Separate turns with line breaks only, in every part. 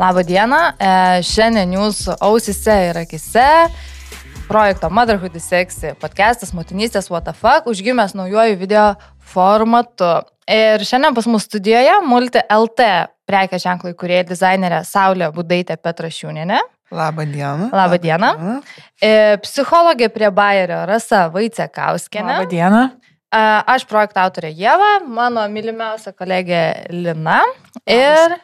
Labą dieną. E, šiandien jūsų ausise ir akise projekto Motherhood is Sexy podcastas Motinystės WTF užgimęs naujojų video formatu. Ir šiandien pas mus studijoje Multi LT prekė ženklai, kurie dizainerė Saulė Budaitė Petrašiūnenė.
Labą dieną.
Labą dieną. E, psichologė prie Bayerio Rasa Vaicekauskenė.
Labą dieną.
Aš projekto autorė Jėva, mano mylimiausia kolegė Lina. Ir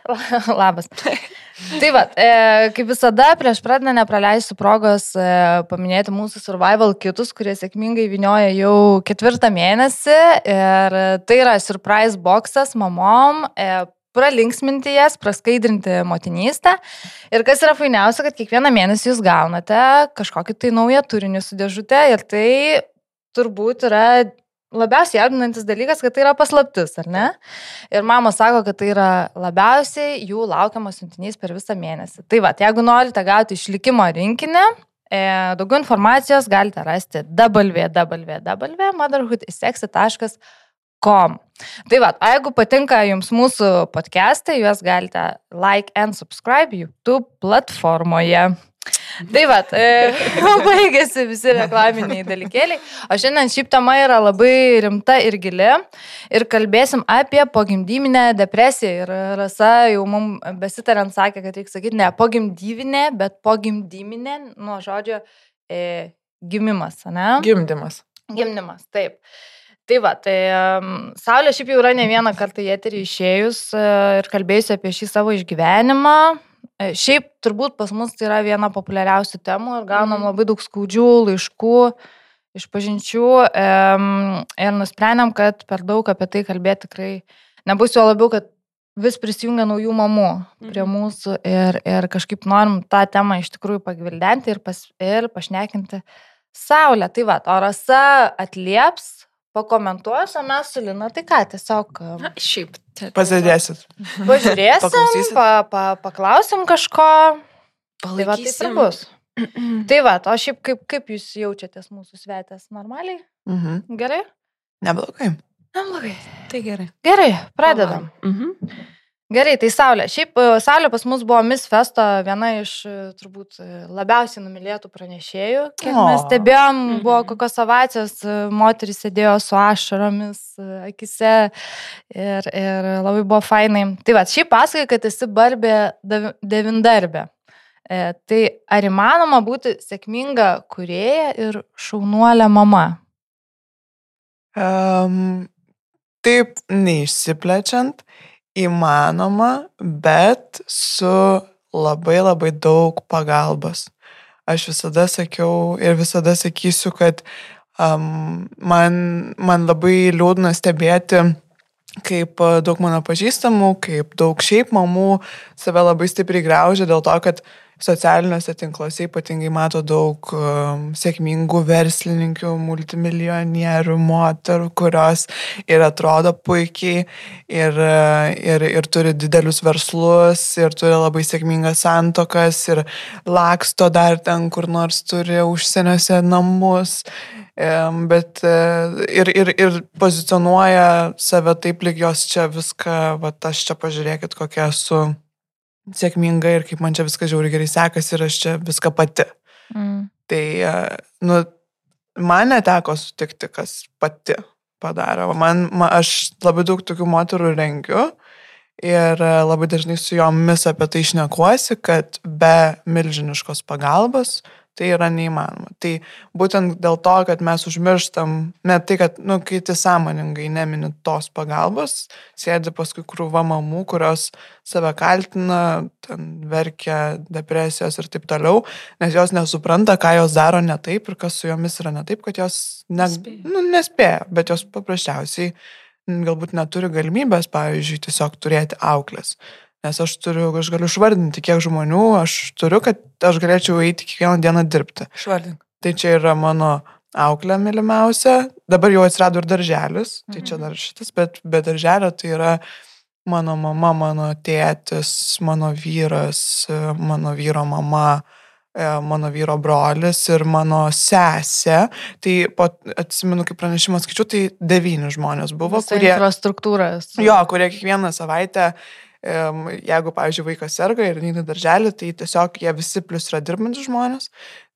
labas. Tai va, e, kaip visada, prieš pradedant nepraleisiu progos e, paminėti mūsų survival kitus, kurie sėkmingai vinioja jau ketvirtą mėnesį. Ir tai yra surprise boxas mamom. E, pralinksminti jas, praskaidrinti motinystę. Ir kas yra fainiausia, kad kiekvieną mėnesį jūs gaunate kažkokį tai naują turinį su dėžute ir tai turbūt yra labiausiai jaudinantis dalykas, kad tai yra paslaptis, ar ne? Ir mama sako, kad tai yra labiausiai jų laukiamas siuntinys per visą mėnesį. Tai va, jeigu norite gauti išlikimo rinkinį, e, daugiau informacijos galite rasti www.motherhoodisexy.com. Tai va, jeigu patinka jums mūsų podcastai, juos galite like and subscribe YouTube platformoje. Tai va, e, baigėsi visi reklaminiai dalykėliai. O šiandien šiaip tema yra labai rimta ir gili. Ir kalbėsim apie pogimdyminę depresiją. Ir Rasa jau mums besitariant sakė, kad reikia sakyti ne pogimdyvinė, bet pogimdyminė, nuo žodžio e, gimimas, ne?
Gimdymas.
Gimdymas, taip. Tai va, tai um, Saulė šiaip jau yra ne vieną kartą į eterį išėjus uh, ir kalbėjusi apie šį savo išgyvenimą, šiaip turbūt pas mus tai yra viena populiariausių temų ir gaunam mhm. labai daug skaudžių laiškų iš pažinčių ir nusprendėm, kad per daug apie tai kalbėti tikrai nebus jo labiau, kad vis prisijungia naujų mamų prie mhm. mūsų ir, ir kažkaip norim tą temą iš tikrųjų pagvildenti ir, pas, ir pašnekinti Saulę. Tai va, o rasa atlieps pakomentuosiu, mes su Lina, tai ką, tiesiog.
Na, šiaip. Pasidėsit.
Pažiūrėsim, pa, pa, paklausim kažko. Palaikysim. Tai va, tai bus. tai va, o šiaip kaip, kaip jūs jaučiatės mūsų svetės? Normaliai?
Mhm.
Gerai?
Neblogai.
Neblogai.
Tai gerai.
Gerai, pradedam. Mhm. Gerai, tai Saulė. Šiaip e, Saulė pas mus buvo Miss Festo viena iš e, turbūt e, labiausiai numylėtų pranešėjų. Kiek mes stebėjom, mhm. buvo kokios savaitės, moteris sėdėjo su ašaromis akise ir, ir labai buvo fainai. Tai va, šiaip pasakai, kad esi barbė devindarbė. E, tai ar įmanoma būti sėkminga kurėja ir šaunuolė mama?
Um, taip, neišsiplečiant įmanoma, bet su labai labai daug pagalbos. Aš visada sakiau ir visada sakysiu, kad um, man, man labai liūdna stebėti, kaip daug mano pažįstamų, kaip daug šiaip mamų save labai stipriai graužia dėl to, kad uh, socialiniuose tinkluose ypatingai mato daug um, sėkmingų verslininkių, multimilionierių, moterų, kurios ir atrodo puikiai, ir, ir, ir turi didelius verslus, ir turi labai sėkmingas santokas, ir laksto dar ten, kur nors turi užsieniuose namus. Bet ir, ir, ir pozicionuoja save taip, lyg jos čia viską, va aš čia pažiūrėkit, kokia esu sėkminga ir kaip man čia viskas žiauriai gerai sekasi ir aš čia viską pati. Mm. Tai, e, nu, man neteko sutikti, kas pati padaro. Man, man, aš labai daug tokių moterų rengiu ir e, labai dažnai su jomis apie tai išnekuosi, kad be milžiniškos pagalbos tai yra neįmanoma. Tai būtent dėl to, kad mes užmirštam, net tai, kad, nu, kai tu sąmoningai nemini tos pagalbos, sėdi paskui krūva mamų, kurios save kaltina, ten verkia depresijos ir taip toliau, nes jos nesupranta, ką jos daro ne taip ir kas su jomis yra ne taip, kad jos ne, nu, nespėja, bet jos paprasčiausiai galbūt neturi galimybės, pavyzdžiui, tiesiog turėti auklės. Nes aš turiu, aš galiu išvardinti, kiek žmonių aš turiu, kad aš galėčiau eiti kiekvieną dieną dirbti.
Išvardink.
Tai čia yra mano auklė mylimiausia. Dabar jau atsirado ir darželis. Tai čia mhm. dar šitas, bet be darželio tai yra mano mama, mano tėtis, mano vyras, mano vyro mama e, mano vyro brolis ir mano sesė. Tai po, atsimenu, kaip pranešimą skaičiu, tai devyni žmonės buvo,
Visa kurie... Infrastruktūras.
Jo, kurie kiekvieną savaitę uh, jeigu, pavyzdžiui, vaikas serga ir neina darželį, tai tiesiog jie visi plus yra dirbantys žmonės,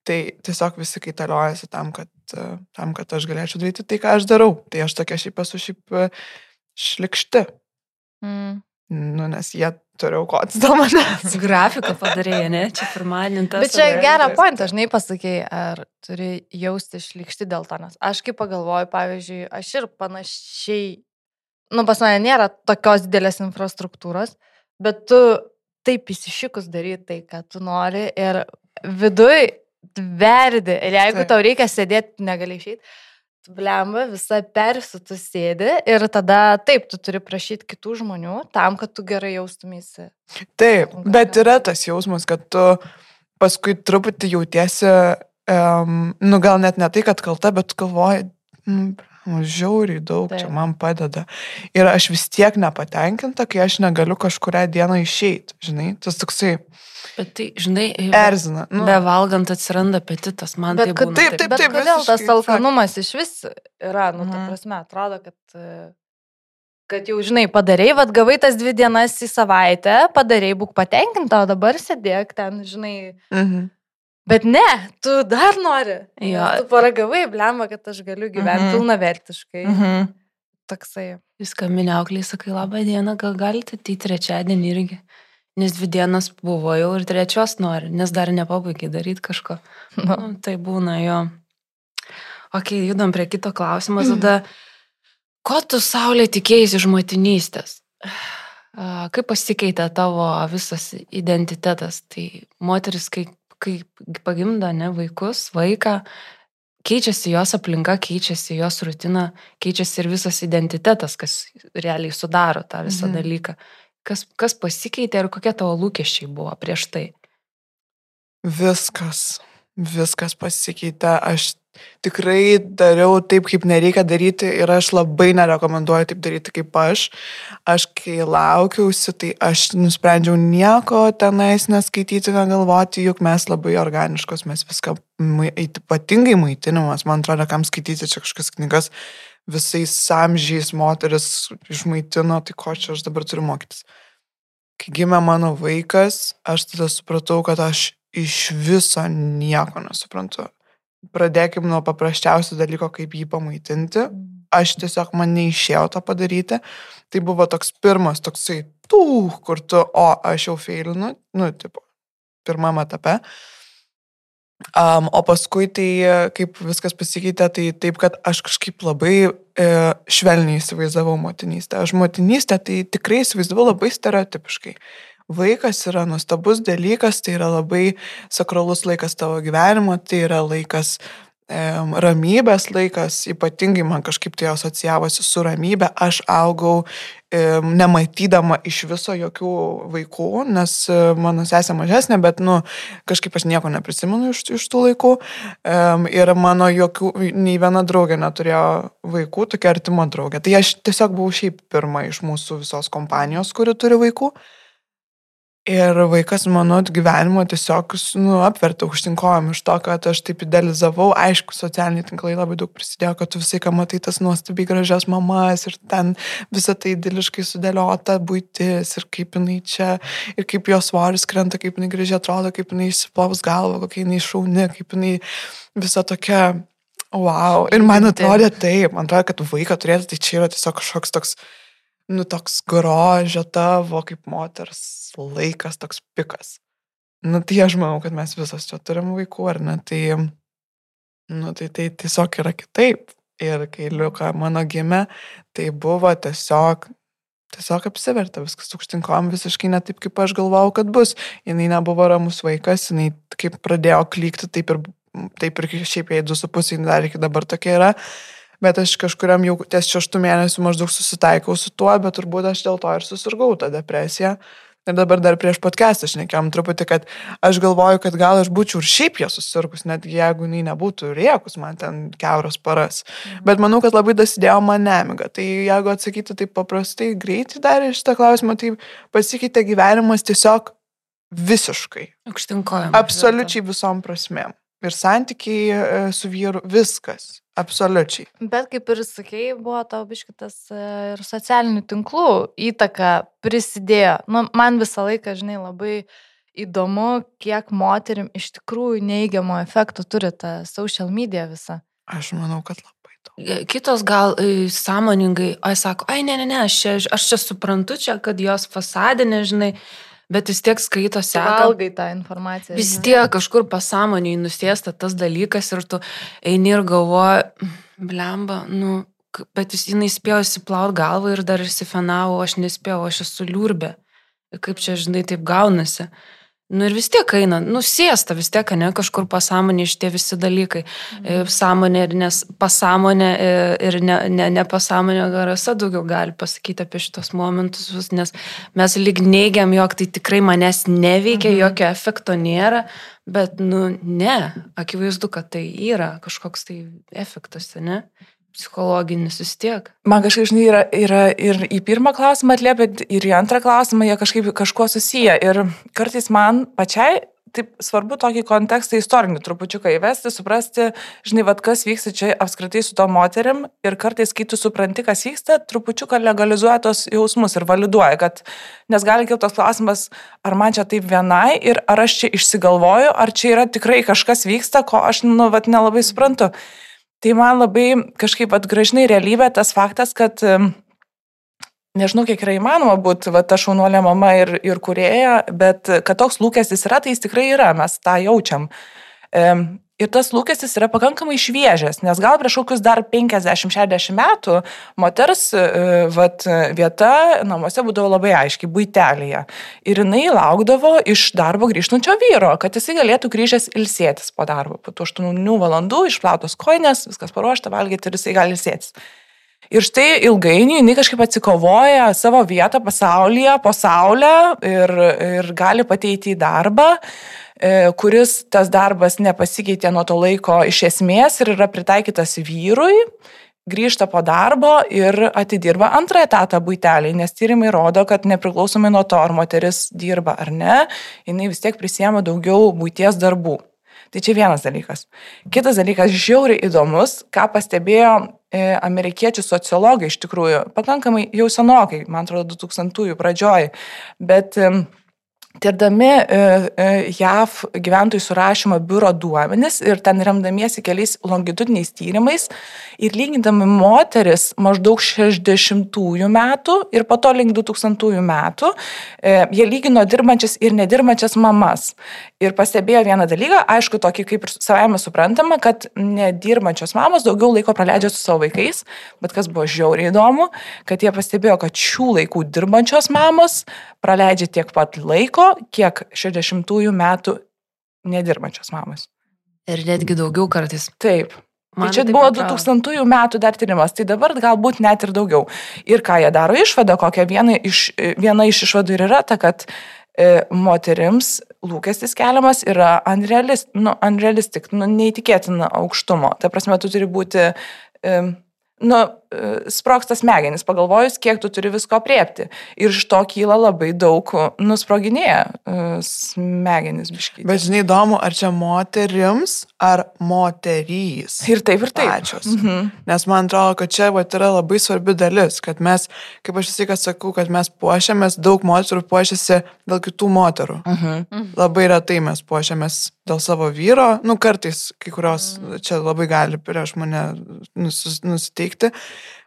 tai tiesiog visi kaitaliojasi tam, kad, uh, tam, kad aš galėčiau daryti tai, ką aš darau. Tai aš tokia šiaip esu šiaip uh, šlikšti. Mm. Nu, nes jie turi aukotis dėl manęs.
Grafiką padarėjai, ne? Čia pirmadienintas.
Bet čia gerą pointą, žinai, pasakėjai, ar turi jausti šlikšti dėl to, nes aš kaip pagalvoju, pavyzdžiui, aš ir panašiai, nu, pas mane nėra tokios didelės infrastruktūros, bet tu taip įsišikus daryti tai, ką tu nori ir viduj verdi. Ir jeigu taip. tau reikia sėdėti, negali išeiti blemba, visa persu tu sėdi ir tada taip, tu turi prašyti kitų žmonių tam, kad tu gerai jaustumėsi.
Taip, bet yra tas jausmas, kad tu paskui truputį jautiesi, um, nu gal net ne tai, kad kalta, bet galvoji, nu, žiauriai daug taip. čia man padeda. Ir aš vis tiek nepatenkinta, kai aš negaliu kažkuria dieną išeiti, žinai, tas toksai.
Bet tai, žinai,
erzina.
Nu. Be valgant atsiranda apetitas, man
bet,
tai būna.
Taip, taip, taip.
Bet kodėl tas alkanumas iš vis yra, nu, ta mhm. prasme, atrodo, kad, kad jau, žinai, padarėjai, vad gavai tas dvi dienas į savaitę, padarėjai, būk patenkinta, o dabar sėdėk ten, žinai. Mhm. Bet ne, tu dar nori. Jo. Tu paragavai, blemba, kad aš galiu gyventi mhm. pilnavertiškai. Mhm. Toksai.
Jūs skambinė aukliai, sakai, laba diena, gal galite tai trečiadienį irgi. Nes dvi dienas buvo jau ir trečios nori, nes dar nepabaigai daryti kažko. Nu. Nu, tai būna jo. Ok, judam prie kito klausimo. Tada, ko tu saulė tikėjai iš motinystės? Kaip pasikeitė tavo visas identitetas? Tai moteris, kai, kai pagimdo ne vaikus, vaiką, keičiasi jos aplinka, keičiasi jos rutina, keičiasi ir visas identitetas, kas realiai sudaro tą visą mhm. dalyką. Kas, kas pasikeitė ir kokie tavo lūkesčiai buvo prieš tai?
Viskas, viskas pasikeitė. Aš tikrai dariau taip, kaip nereikia daryti ir aš labai nerekomenduoju taip daryti kaip aš. Aš kai laukiausi, tai aš nusprendžiau nieko tenais neskaityti, negalvoti, juk mes labai organiškos, mes viską, ypatingai maitinimas, man atrodo, kam skaityti čia kažkas knygas visais amžiais moteris išmaitino, tai ko čia aš dabar turiu mokytis. Kai gimė mano vaikas, aš tada supratau, kad aš iš viso nieko nesuprantu. Pradėkim nuo paprasčiausio dalyko, kaip jį pamaitinti. Aš tiesiog man neišėjo to padaryti. Tai buvo toks pirmas, toksai, tų, kur tu, o aš jau feilinu, nu, tipo, pirmam etape. Um, o paskui tai, kaip viskas pasikeitė, tai taip, kad aš kažkaip labai e, švelniai įsivaizdavau motinystę. Aš motinystę tai tikrai įsivaizdavau labai stereotipiškai. Vaikas yra nuostabus dalykas, tai yra labai sakralus laikas tavo gyvenimo, tai yra laikas ramybės laikas, ypatingai man kažkaip tai asocijavosi su ramybė, aš augau nematydama iš viso jokių vaikų, nes e, mano sesė mažesnė, bet, nu, kažkaip aš nieko neprisimenu iš, iš tų laikų. Ir mano jokių, nei viena draugė neturėjo vaikų, tokia artima draugė. Tai aš tiesiog buvau šiaip pirma iš mūsų visos kompanijos, kuri turi vaikų. Ir vaikas mano gyvenimo tiesiog nu, apvertė aukštinkojom iš to, kad aš taip idealizavau. Aišku, socialiniai tinklai labai daug prisidėjo, kad tu visai ką matai tas nuostabiai gražias mamas ir ten visą tai idiliškai sudėliota būtis ir kaip jinai čia, ir kaip jos svoris krenta, kaip jinai gražiai atrodo, kaip jinai išsiplovus galvą, kokia jinai šauni, kaip jinai visa tokia, wow. Ir man atrodė taip, man atrodo, kad vaiką turėti, tai čia yra tiesiog kažkoks toks nu, toks grožio tavo kaip moters laikas, toks pikas. Nu, tai aš manau, kad mes visos čia turim vaikų, ar ne? Tai, nu, tai, tai tiesiog yra kitaip. Ir kai Liuka mano gimė, tai buvo tiesiog, tiesiog apsiverta viskas aukštinkom visiškai ne taip, kaip aš galvojau, kad bus. Jis nebuvo ramus vaikas, jinai kaip pradėjo klykti, taip ir, taip ir šiaip jai 2,5 dar iki dabar tokia yra. Uh, bet aš kažkuriam jau ties šeštų mėnesių maždaug susitaikau su tuo, bet turbūt aš dėl to ir susirgau tą depresiją. Ir dabar dar prieš podcastą šnekėjom truputį, kad aš galvoju, kad gal aš būčiau ir šiaip ją susirgus, net jeigu jinai nebūtų riekus man ten keuros paras. Mhm. Bet manau, kad labai dasidėjo man nemiga. Tai jeigu atsakyti taip paprastai, greitai dar iš tą klausimą, tai pasikeitė gyvenimas tiesiog visiškai.
Aukštinkojam.
Absoliučiai visom prasmėm. ir santykiai e, su vyru, viskas. Absoliučiai.
Bet kaip ir sakėjai, buvo tau biškitas e, ir socialinių tinklų įtaka prisidėjo. Nu, man visą laiką, žinai, labai įdomu, kiek moterim iš tikrųjų neigiamo efekto turi ta social media visa.
Aš manau, kad labai.
Kitos gal e, sąmoningai, ai sako, ai ne, ne, ne, aš čia, aš čia suprantu čia, kad jos fasadė, nežinai, bet vis tiek skaito seka.
Valgai tą informaciją.
Vis tiek kažkur pasąmoniai nusėsta tas dalykas ir tu eini ir galvoji, blemba, nu, bet jis jinai spėjo įsiplaut galvą ir dar įsifenavo, aš nespėjau, aš esu liurbė. Kaip čia, žinai, taip gaunasi. Nu ir vis tiek eina, nusėsta vis tiek, ne, kažkur pasąmonė šitie visi dalykai. Mhm. Sąmonė ir nes, pasąmonė e, ir ne, ne, ne pasąmonė garasa daugiau gali pasakyti apie šitos momentus, nes mes lyg neigiam, jog tai tikrai manęs neveikia, mhm. jokio efekto nėra, bet, nu, ne, akivaizdu, kad tai yra kažkoks tai efektas, ne? Psichologinis vis tiek.
Man kažkaip, žinai, yra, yra ir į pirmą klausimą atliepia, ir į antrą klausimą jie kažkaip kažkuo susiję. Ir kartais man pačiai taip svarbu tokį kontekstą istorinį trupučiuką įvesti, suprasti, žinai, vad kas vyksta čia apskritai su to moterim ir kartais, kai tu supranti, kas vyksta, trupučiuką legalizuoja tos jausmus ir validuoja, kad, nes gali kilti tos klausimas, ar man čia taip vienai ir ar aš čia išsigalvoju, ar čia yra tikrai kažkas vyksta, ko aš, nu, vad nelabai suprantu. Mhm. Tai man labai kažkaip atgražinai realybė tas faktas, kad nežinau, kiek yra įmanoma būti va, ta šaunuolė mama ir, ir kurėja, bet kad toks lūkestis yra, tai jis tikrai yra, mes tą jaučiam. Ir tas lūkestis yra pakankamai šviežias, nes gal prieš kokius dar 50-60 metų moters e, vat, vieta namuose būdavo labai aiškiai, būtelėje. Ir jinai laukdavo iš darbo grįžtančio vyro, kad jisai galėtų grįžęs ilsėtis po darbo. Po tų 8 valandų išplautos koinės, viskas paruošta, valgyti ir jisai gali ilsėtis. Ir štai ilgainiui jinai kažkaip atsikovoja savo vietą pasaulyje, po saulę ir, ir gali pateikti į darbą. E, kuris tas darbas nepasikeitė nuo to laiko iš esmės ir yra pritaikytas vyrui, grįžta po darbo ir atidirba antrą etatą būtelį, nes tyrimai rodo, kad nepriklausomai nuo to, ar moteris dirba ar ne, jinai vis tiek prisėmė daugiau būties darbų. Tai čia vienas dalykas. Kitas dalykas, žiauriai įdomus, ką pastebėjo e, amerikiečių sociologai iš tikrųjų, pakankamai jau senokai, man atrodo, 2000-ųjų pradžioj, bet Tirdami e, e, JAV gyventojų surašymo biuro duomenis ir ten remdamiesi keliais longitudiniais tyrimais ir lygindami moteris maždaug 60-ųjų metų ir po to link 2000-ųjų metų, e, jie lygino dirbančias ir nedirbančias mamas. Ir pastebėjo vieną dalyką, aišku, tokį kaip ir savame suprantama, kad nedirbančios mamos daugiau laiko praleidžia su savo vaikais, bet kas buvo žiauriai įdomu, kad jie pastebėjo, kad šių laikų dirbančios mamos praleidžia tiek pat laiko, kiek 60-ųjų metų nedirbančios mamos.
Ir netgi daugiau kartais.
Taip. Tai Man tai čia buvo 2000 metų dar tyrimas, tai dabar galbūt net ir daugiau. Ir ką jie daro išvadą, kokia viena iš, viena iš išvadų ir yra ta, kad e, moterims lūkestis keliamas yra unrealistic, nu, unrealistic nu, neįtikėtina aukštumo. Ta prasme, tu turi būti e, nu, sproksta smegenys, pagalvojus, kiek tu turi visko priepti. Ir iš to kyla labai daug, nusproginėja e, smegenys biškai.
Bet žinai, įdomu, ar čia moterims, ar moterys.
Ir taip, ir taip.
Pačios. Mhm. Nes man atrodo, kad čia va, yra labai svarbi dalis, kad mes, kaip aš visą laiką sakau, kad mes puošiamės, daug moterų puošiasi dėl kitų moterų. Mhm. Labai retai mes puošiamės dėl savo vyro, nu kartais kai kurios mhm. čia labai gali prieš mane nus, nusiteikti,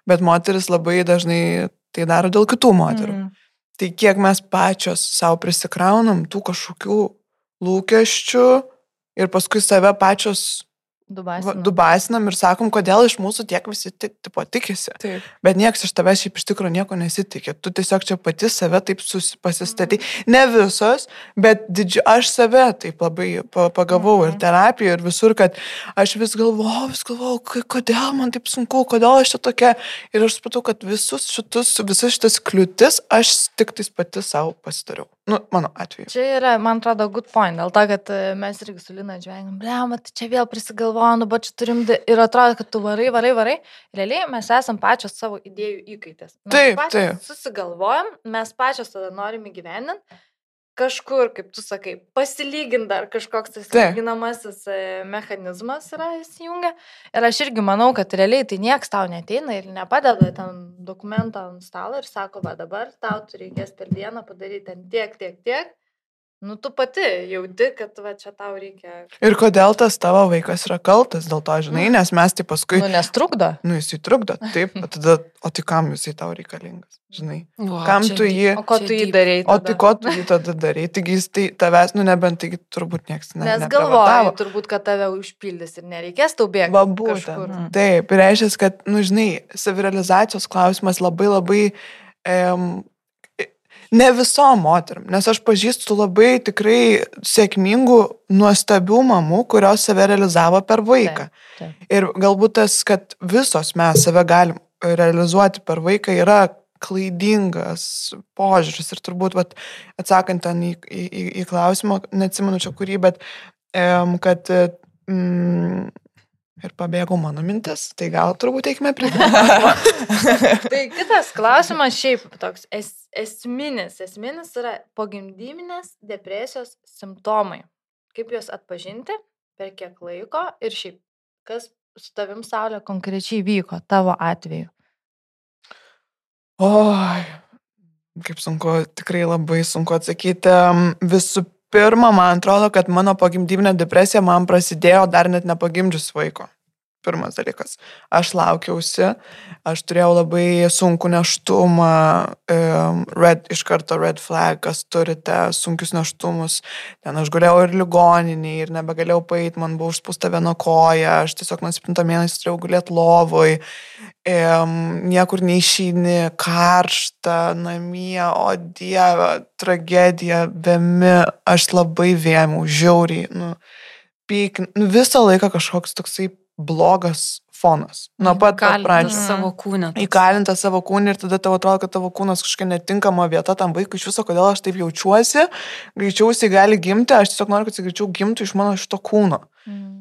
bet moteris labai dažnai tai daro dėl kitų moterų. Mm. Tai kiek mes pačios savo prisikraunam tų kažkokių lūkesčių ir paskui save pačios Dubasinam. Dubasinam ir sakom, kodėl iš mūsų tiek visi tik, tipo, tikisi. Taip. Bet niekas iš tavęs šiaip iš tikrųjų nieko nesitikė. Tu tiesiog čia pati save taip pasistatai. Mm. Ne visos, bet didži... aš save taip labai pagavau mm. ir terapijoje, ir visur, kad aš vis galvojau, vis galvojau, kodėl man taip sunku, kodėl aš čia tokia. Ir aš supratau, kad visus šitus, visas šitas kliūtis aš tik tais pati savo pasidariau. Nu, mano atveju.
Čia yra, man atrodo, good point. Dėl to, kad e, mes irgi su Lina žvengam, blem, čia vėl prisigalvojom, nu, bet čia turim ir atrodo, kad tu varai, varai, varai. Realiai mes esam pačios savo idėjų įkaitės. Mes
taip, taip.
Susigalvojam, mes pačios tada norim įgyvendinti. Kažkur, kaip tu sakai, pasilyginti dar kažkoks tas lyginamasis e, mechanizmas yra įsijungia. Ir aš irgi manau, kad realiai tai nieks tau neteina ir nepadeda ten dokumentą ant stalo ir sako, va dabar tau reikės per dieną padaryti ten tiek, tiek, tiek. Nu, tu pati jauti, kad va čia tau reikia.
Ir kodėl tas tavo vaikas yra kaltas dėl to, žinai, nes mes tai paskui,
Nu, nes trukdo.
nu, jisai trukdo, taip, o tada, o tai kam jisai tau reikalingas, žinai.
Wow,
Kam tu jį,
O ko tu jį darai?
o tai ko tu jį tada darai, taigi jis tai tavęs, nu, nebent, taigi turbūt niekas ne.
Nes galvoju, turbūt, kad tave užpildys ir nereikės tau bėgti.
Va būtent. Taip, reiškia, kad, nu, žinai, savirealizacijos klausimas labai labai um, ne visom moterim, nes aš pažįstu labai tikrai sėkmingų, nuostabių mamų, kurios save realizavo per vaiką.
Taip, taip.
Ir galbūt tas, kad visos mes save galim realizuoti per vaiką, yra klaidingas požiūris ir turbūt, vat, atsakant ten į, į, į, klausimą, neatsimenu čia kurį, bet kad mm, ir pabėgo mano mintis, tai gal turbūt eikime prie to.
Tai kitas klausimas šiaip toks es, esminis. Esminis yra pogimdyminės depresijos simptomai. Kaip juos atpažinti, per kiek laiko ir šiaip, kas su tavim saulė konkrečiai vyko tavo atveju.
Oi, kaip sunku, tikrai labai sunku atsakyti. Visų pirma, man atrodo, kad mano pogimdyvinė depresija man prasidėjo dar net nepagimdžius vaiko. Pirmas dalykas. Aš laukiausi, aš turėjau labai sunku neštumą, red, iš karto red flag, kas turite sunkius neštumus. Ten aš guliau ir ligoniniai, ir nebegalėjau paėti, man buvo užspūsta viena koja, aš tiesiog nuo 7 mėnesio turėjau gulėti lovoj niekur neišyni, karšta, namie, o dieve, tragedija, vėmi, aš labai vėmiau, žiauriai, nu, pyk, nu, visą laiką kažkoks toksai blogas fonas. Nuo pat, pat pradžios.
savo kūną. toks.
Įkalinta savo kūnį ir tada tau atrodo, kad tavo kūnas kažkokia netinkama vieta tam vaikui iš viso, kodėl aš taip jaučiuosi, greičiau jisai gali gimti, aš tiesiog noriu, kad jisai greičiau gimtų iš mano šito kūno.
Mm.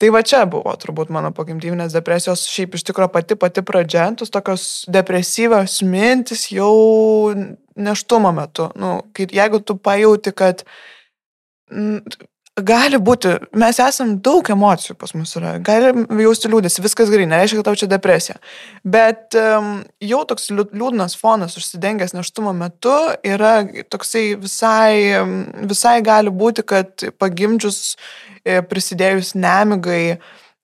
Tai va čia buvo turbūt mano pogimdyvinės depresijos, šiaip iš tikrųjų pati pati pradžia, tos tokios depresyvios mintis jau neštumo metu. Nu, kai, jeigu tu pajauti, kad gali būti, mes esam daug emocijų pas mus yra, galim jausti liūdės, viskas gerai, nereiškia, kad tau čia depresija. Bet um, jau toks liū- liūdnas fonas užsidengęs neštumo metu yra toksai visai, visai gali būti, kad pagimdžius e, prisidėjus nemigai,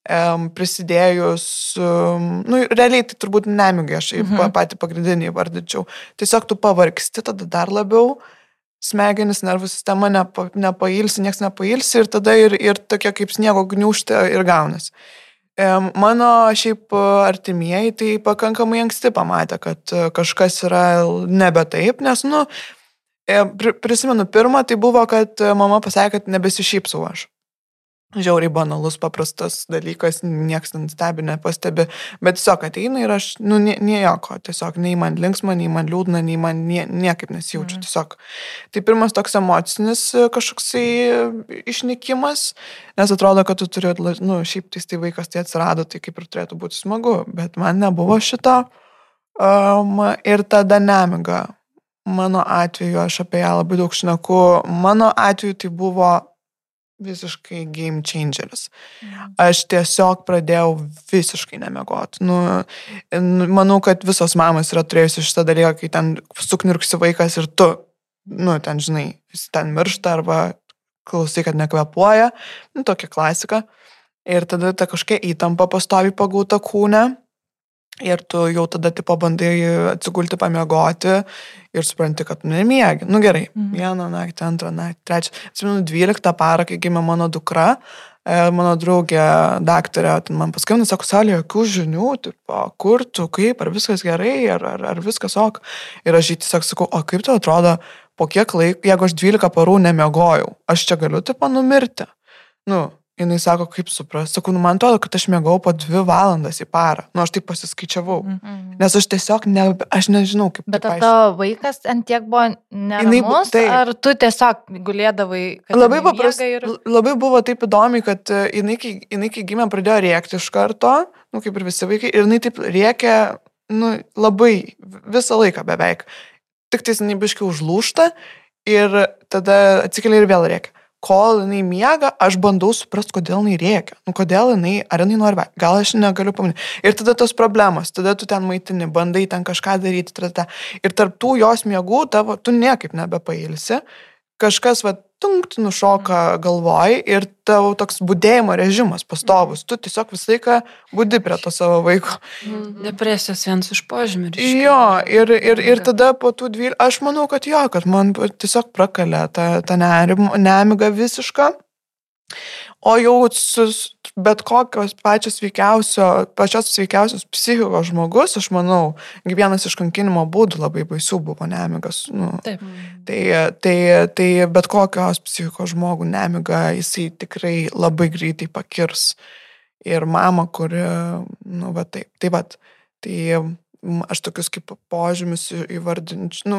em, prisidėjus, um, nu, realiai tai turbūt nemigai, aš. Mhm. patį pagrindinį vardyčiau. Tiesiog tu pavargsti tada dar labiau, smegenis, nervų sistema nepa, nepailsi, niekas nepailsi ir tada ir, ir tokia kaip sniego gniužtė ir gaunasi. Mano šiaip e, artimieji tai pakankamai anksti pamatė, kad e, kažkas yra nebe taip, nes, nu, e, pri- prisimenu pirmą, tai buvo, kad mama pasakė, kad nebesišypsau aš. Žiauriai banalus, paprastas dalykas, niekas ten stebi, nepastebi, bet tiesiog ateina ir aš, nu, nie- nieko, tiesiog nei man linksma, nei man liūdna, nei man nie, niekaip nesijaučiu,
Mhm.
tiesiog. Tai pirmas toks emocinis e, kažkoksai e, išnykimas, nes atrodo, kad tu turi, nu, šiaip tais tai vaikas tai atsirado, tai kaip ir turėtų būti smagu, bet man nebuvo šito. Um, ir tada nemiga. Mano atveju, aš apie ją labai daug šneku, mano atveju tai buvo visiškai game changeris. Aš tiesiog pradėjau visiškai nemegoti. Nu, n- manau, kad visos mamos yra turėjusi šitą dalyką, kai ten suknirksi vaikas ir tu, nu, ten žinai, jis ten miršta arba klausai, kad nekvepuoja. Nu, tokia klasika. Ir tada ta kažkokia įtampa pastovi pagauta kūne. Ir tu jau tada tipo bandai atsigulti pamiegoti ir supranti, kad tu nemiegi. Nu gerai,
Mhm.
vieną naktį, antrą naktį, trečią. Atsimenu, 12 parą, kai gimė mano dukra, e, mano draugė daktarė man paskambino, sako, salė, jokių žinių, tipo, kur tu, kaip, ar viskas gerai, ar, ar, ar viskas ok. Ir aš jį tiesiog sakau, o kaip tau atrodo, po kiek laiko, jeigu aš 12 parų nemiegojau, aš čia galiu tipo numirti. Nu, jinai sako, kaip supras. Sakau, nu man atrodo, kad aš mėgau po dvi valandas į parą. Nu, aš taip pasiskaičiavau.
Mm.
Nes aš tiesiog, ne, aš nežinau, kaip
Bet ar tavo vaikas ant tiek buvo
Jinai bu-
neramus,
taip.
ar tu tiesiog gulėdavai?
Labai
jinai
paprastai.
Ir...
Labai buvo taip įdomi, kad e, jinai, kai, jinai, kai gimė, pradėjo rėkti iš karto, nu, kaip ir visi vaikai, ir jinai taip rėkė, nu, labai visą laiką beveik. Tik tai jinai biškai užlūšta ir tada atsikeli ir vėl reikia kol jinai miega, aš bandau suprasti, kodėl jinai rėkia. Nu, kodėl jinai, ar jinai nori, gal aš negaliu pamanyti. Ir tada tos problemos, tada tu ten maitini, bandai ten kažką daryti, tada. Ir tarp tų jos miegų tavo, tu niekaip nebepailsi. Kažkas, va, tunkt nušoka galvoj ir tavo toks būdėjimo režimas pastovus. Tu tiesiog visą laiką būdi prie to savo vaiko.
Mhm. Depresijos vienas iš požymių.
Jo, ir, ir, ir tada po tų dvylių, aš manau, kad jo, kad man tiesiog prakalė ta, ta nemiga visiška. O jau su bet kokios pačios sveikiausio, pačios sveikiausios psichikos žmogus, aš manau, vienas iš kankinimo būdų labai baisių buvo nemigas. Nu, Taip. Tai, tai, tai bet kokios psichikos žmogų nemiga jisai tikrai labai greitai pakirs. Ir mama, kuri, nu, va taip, tai va, tai aš tokius kaip požymius įvardinčiau, nu,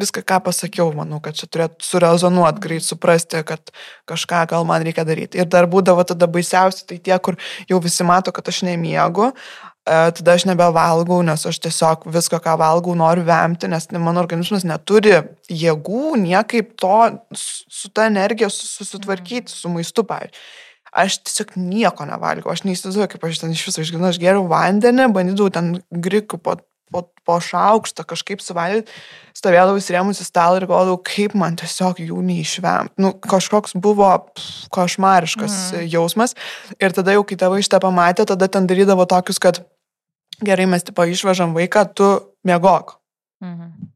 viską, ką pasakiau, manau, kad čia turėtų surezonuot, greit suprasti, kad kažką gal man reikia daryti. Ir dar būdavo tada baisiausia, tai tie, kur jau visi mato, kad aš nemiegu, e, tada aš nebevalgau, nes aš tiesiog viską, ką valgau, noriu vemti, nes mano organizmas neturi jėgų niekaip to su ta energija susitvarkyti, su maistu, pavyzdžiui aš tiesiog nieko nevalgiau, aš neįsivaizduoju, kaip aš ten iš viso išgyvenau, aš geriau vandenį, bandydavau ten grikų po, po, po šaukštą kažkaip suvalgyti, stovėdavau įsirėmus į stalą ir galvodavau, kaip man tiesiog jų neišvemti. Nu, kažkoks buvo pff, košmariškas mm. jausmas ir tada jau, kai tėvai šitą pamatė, tada ten darydavo tokius, kad gerai, mes tipo išvežam vaiką, tu miegok. Mhm.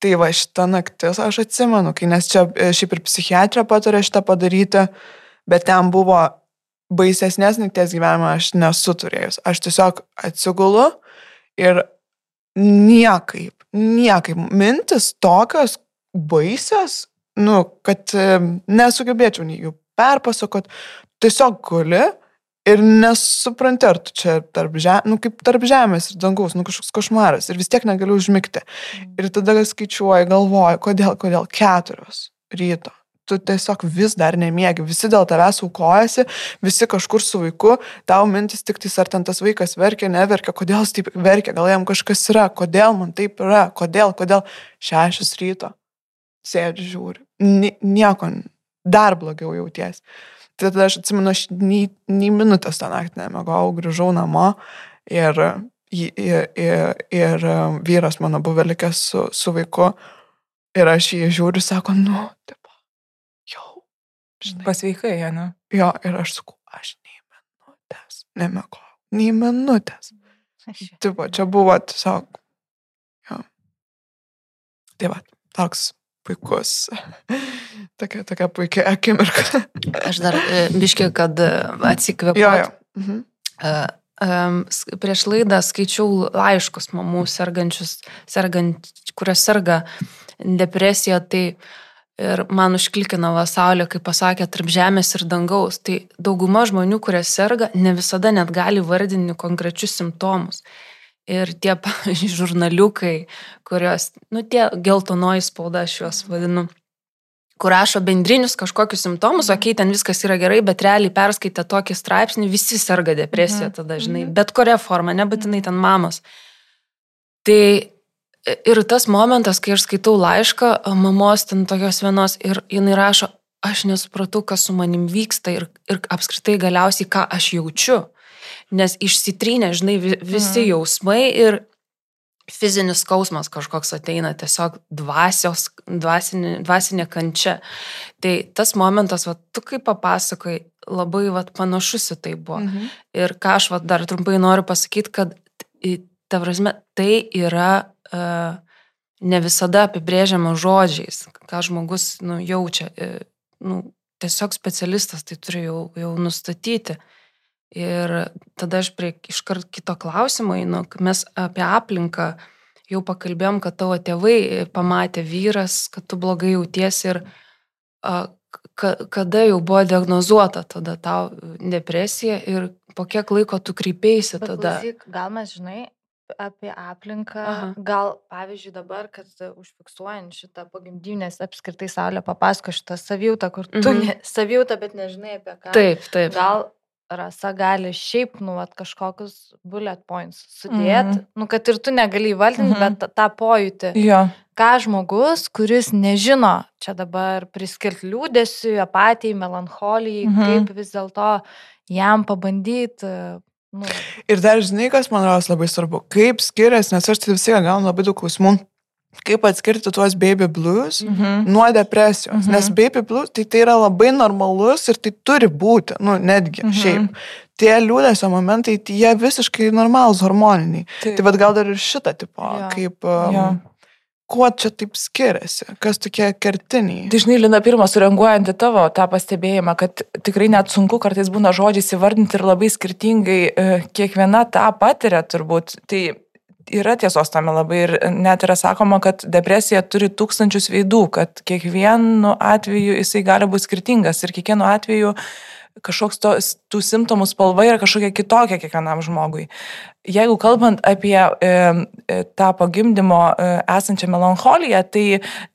Tai va šitą naktis aš atsimenu, kai nes čia e, šiaip ir psichiatrija patarė šitą padaryti, bet ten buvo baisesnės nakties gyvenimą aš nesu turėjus. Aš tiesiog atsigulu ir niekaip, niekaip mintis tokios baisios, nu, kad nesugebėčiau nei jų perpasakot, tiesiog guli ir nesupranti, ar tu čia tarp, žem, nu, kaip tarp žemės ir dangaus, nu kažkoks košmaras ir vis tiek negaliu užmigti. Mm. Ir tada skaičiuoju, galvoju, kodėl, kodėl keturios ryto tu tiesiog vis dar nemiegi, visi dėl tavęs aukojasi, visi kažkur su vaiku, tau mintis tik tais, ar ten tas vaikas verkia, neverkia, kodėl jis taip verkia, gal jam kažkas yra, kodėl man taip yra, kodėl, kodėl šešios ryto sėdžiu, žiūri, nieko, dar blogiau jauties. Tai tada aš atsimenu, aš nei, nei minutės tą naktį nemegau, grįžau namo ir, ir, ir, ir vyras mano buvo likęs su, su vaiku ir aš jį žiūriu, sako, nu, taip
Žinai. Pasveikai, ne?
Jo, ir aš sakau, aš nei minutės nemekau, nei minutės. Taip, čia buvo tiesiog. Jo. Tai va, toks puikus. tokia, tokia puikia akimirka.
aš dar e, biškiai, kad e, atsikvėpiau.
Jo, jo. Mhm.
Um, prieš laidą skaičiau laiškus mamų sergančius, sergant, kurios serga depresija, tai uh, Ir man užklikino Vasaulė, kai pasakė tarp žemės ir dangaus. Tai dauguma žmonių, kurie serga, ne visada net gali vardinti konkrečius simptomus. Ir tie, pavyzdžiui, žurnaliukai, kurios, nu, tie geltonoji spauda, aš juos vadinu, kur rašo bendrinius kažkokius simptomus, okei, okay, ten viskas yra gerai, bet realiai perskaitę tokį straipsnį, visi serga depresija mhm. tada, žinai, mhm. bet kuria forma, nebūtinai ten mamos. Tai Ir tas momentas, kai aš skaitau laišką mamos ten tokios vienos ir jinai rašo, aš nesupratau, kas su manim vyksta ir, ir apskritai galiausiai, ką aš jaučiu. Nes išsitrynė, žinai, visi mm. jausmai ir fizinis skausmas kažkoks ateina, tiesiog dvasios, dvasinė, dvasinė kančia. Tai tas momentas, va, tu kaip papasakai, labai va, panašus į tai buvo. Mm -hmm. Ir ką aš va, dar trumpai noriu pasakyti, kad ta prasme, tai yra ne visada apibrėžiama žodžiais, ką žmogus nu, jaučia. E, nu, tiesiog specialistas tai turi jau, jau nustatyti. Ir tada aš prie iškart kito klausimo einu, mes apie aplinką jau pakalbėjom, kad tavo tėvai pamatė vyras, kad tu blogai jauties ir a, ka, kada jau buvo diagnozuota tada tau depresija ir po kiek laiko tu kreipėsi tada.
Klausyk, gal mes, žinai, apie aplinką. Aha. Gal, pavyzdžiui, dabar, kad užfiksuojant šitą pagimdynės apskritai Saulė papasako šitą savijautą, kur tu mhm. ne, savijautą, bet nežinai apie ką.
Taip, taip.
Gal rasa gali šiaip, nu, vat, kažkokius bullet points sudėti, mhm. nu, kad ir tu negali įvaldinti, mhm. bet tą pojūtį.
Jo.
ką žmogus, kuris nežino, čia dabar priskirti liūdėsiu, apatijai, melancholijai, mhm. kaip vis dėlto jam pabandyti. Nu.
Ir dar žinai, kas man rodos labai svarbu, kaip skiriasi, nes aš tai vis tiek gaunu labai daug klausimų kaip atskirti tuos baby blues mm -hmm. nuo depresijos. Mm -hmm. Nes baby blues tai, tai yra labai normalus ir tai turi būti, nu, netgi mm -hmm. šiaip. Tie liūdėsio momentai, tai jie visiškai normalūs hormoniniai. Taip. Tai vad gal dar ir šitą tipo, ja. kaip... Um, ja kuo čia taip skiriasi, kas tokie kertiniai.
Dažnai, Lina, pirmą sureaguojant į tavo tą pastebėjimą, kad tikrai net sunku kartais būna žodžiais įvardinti ir labai skirtingai e, kiekviena tą patiria turbūt. Tai yra tiesos tame labai ir net yra sakoma, kad depresija turi tūkstančius veidų, kad kiekvienu atveju jisai gali būti skirtingas ir kiekvienu atveju kažkoks to, tų simptomų spalva yra kažkokia kitokia kiekvienam žmogui. Jeigu kalbant apie e, tą pagimdymo e, esančią melancholiją, tai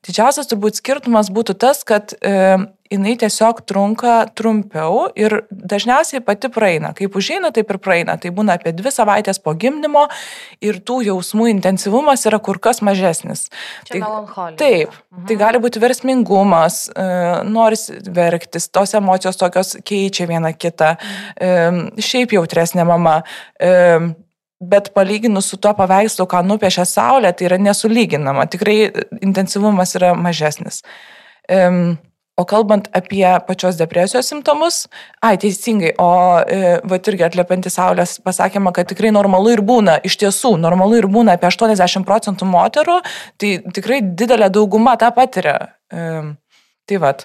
didžiausias turbūt skirtumas būtų tas, kad e, jinai tiesiog trunka trumpiau ir dažniausiai pati praeina. Kaip užeina, taip ir praeina. Tai būna apie dvi savaitės po gimdymo ir tų jausmų intensyvumas yra kur kas mažesnis.
Čia tai, melancholija.
Taip, mhm. tai gali būti versmingumas, e, noris verktis, tos emocijos tokios keičia viena kitą, e, šiaip jautresnė mama. E, Bet palyginus su tuo paveikslu, ką nupiešia Saulė, tai yra nesulyginama. Tikrai intensyvumas yra mažesnis. Um, O kalbant apie pačios depresijos simptomus, ai teisingai, o e, va irgi atliepiantis Saulės pasakymą, kad tikrai normalu ir būna, iš tiesų, normalu ir būna apie 80 procentų moterų, tai tikrai didelė dauguma tą patiria. E, tai vad.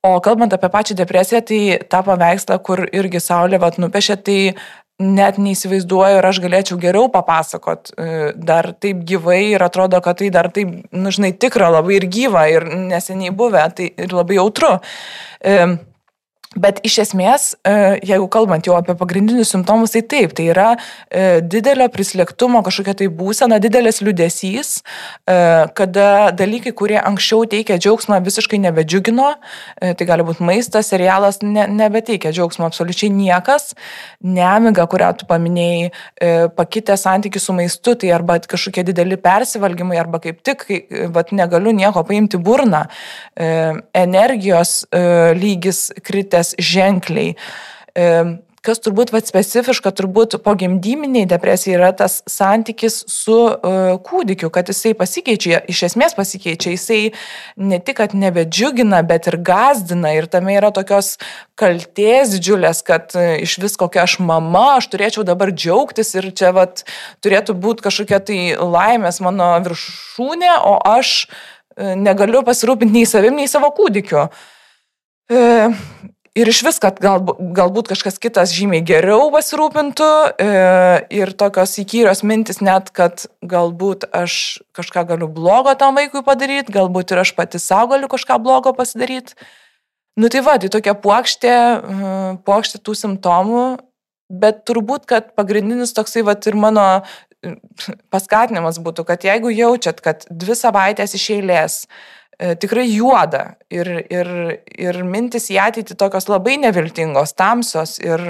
O kalbant apie pačią depresiją, tai tą paveikslą, kur irgi Saulė vat nupiešė, tai net neįsivaizduoju ir aš galėčiau geriau papasakot e, dar taip gyvai ir atrodo, kad tai dar taip, nu, žinai, tikra labai ir gyva ir neseniai buvę, tai ir labai jautru. Bet iš esmės, e, jeigu kalbant jau apie pagrindinius simptomus, tai taip, tai yra e, didelio prislėgtumo kažkokia tai būsena, didelis liudesys, e, kada dalykai, kurie anksčiau teikė džiaugsmą, visiškai nebedžiugino, tai gali būti maistas, serialas, ne, nebeteikia džiaugsmo absoliučiai niekas, nemiga, kurią tu paminėjai, pakitę santykių su maistu, tai arba kažkokie dideli persivalgymai, arba kaip tik, vat, negaliu nieko paimti burną, energijos lygis kritęs skirias ženkliai. Kas turbūt vat, specifiška, turbūt pogimdyminiai depresija yra tas santykis su uh, kūdikiu, kad jisai pasikeičia, iš esmės pasikeičia, jisai ne tik, kad nebedžiugina, bet ir gazdina ir tame yra tokios kalties didžiulės, kad uh, iš vis kokia aš mama, aš turėčiau dabar džiaugtis ir čia vat, turėtų būti kažkokia tai laimės mano viršūnė, o aš uh, negaliu pasirūpinti nei savim, nei savo kūdikiu. Uh, ir iš vis, kad gal, galbūt kažkas kitas žymiai geriau pasirūpintų e, ir tokios įkyrios mintis net, kad galbūt aš kažką galiu blogo tam vaikui padaryti, galbūt ir aš pati savo galiu kažką blogo pasidaryti. Nu tai va, tai tokia plokštė, e, plokštė tų simptomų, bet turbūt, kad pagrindinis toksai va ir mano e, paskatinimas būtų, kad jeigu jaučiat, kad dvi savaitės iš eilės E, tikrai juoda ir, ir, ir mintis į ateitį tokios labai neviltingos, tamsios ir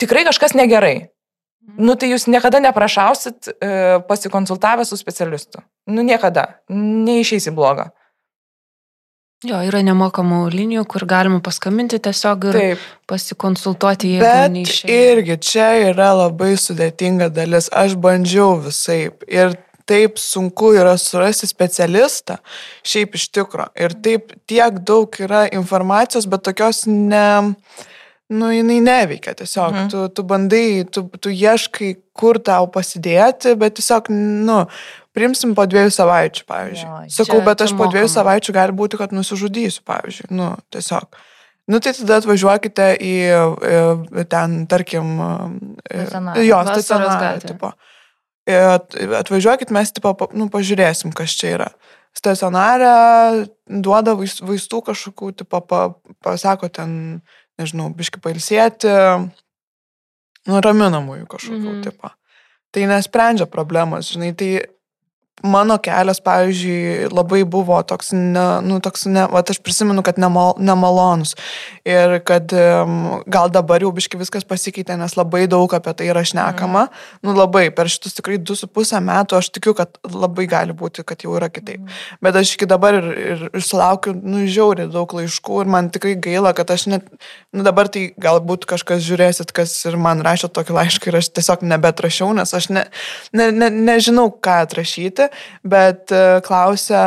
tikrai kažkas negerai. Mhm. Nu tai jūs niekada neprašausit e, pasikonsultavę su specialistu. Nu niekada. Neišeisi blogą.
Jo, yra nemokamų linijų, kur galima paskambinti tiesiog ir Taip. pasikonsultuoti, jeigu
Bet neišeina. irgi čia yra labai sudėtinga dalis. Aš bandžiau visai ir taip sunku yra surasti specialistą, šiaip iš tikro. Ir taip tiek daug yra informacijos, bet tokios ne, nu, jinai neveikia tiesiog. Mhm. Tu, tu bandai, tu, tu ieškai, kur tau pasidėti, bet tiesiog, nu, primsim po dviejų savaičių, pavyzdžiui. Jo, Sakau, bet aš po dviejų mokama. savaičių gali būti, kad nusižudysiu, pavyzdžiui. Nu, tiesiog. Nu, tai tada atvažiuokite į, į ten, tarkim, jo, stacionarą atvažiuokit, mes tipo, nu, pažiūrėsim, kas čia yra. Stacionarė duoda vaistų kažkokių, tipo, pa, pasako ten, nežinau, biški pailsėti, nu, raminamųjų kažkokių, mm. tipo. Tai nesprendžia problemos, žinai, tai mano kelias, pavyzdžiui, labai buvo toks, ne, nu, toks ne, va, aš prisimenu, kad nemal, nemalonus. Ir kad um, gal dabar jau biški viskas pasikeitė, nes labai daug apie tai yra šnekama. Mm. Nu, labai, per šitus tikrai 2,5 metų aš tikiu, kad labai gali būti, kad jau yra kitaip. Mm. Bet aš iki dabar ir, ir, ir sulaukiu, nu, žiauriai daug laiškų ir man tikrai gaila, kad aš net, nu, dabar tai galbūt kažkas žiūrėsit, kas ir man rašė tokį laišką ir aš tiesiog nebetrašiau, nes aš ne, ne, ne, nežinau, ką atrašyti bet e, klausia,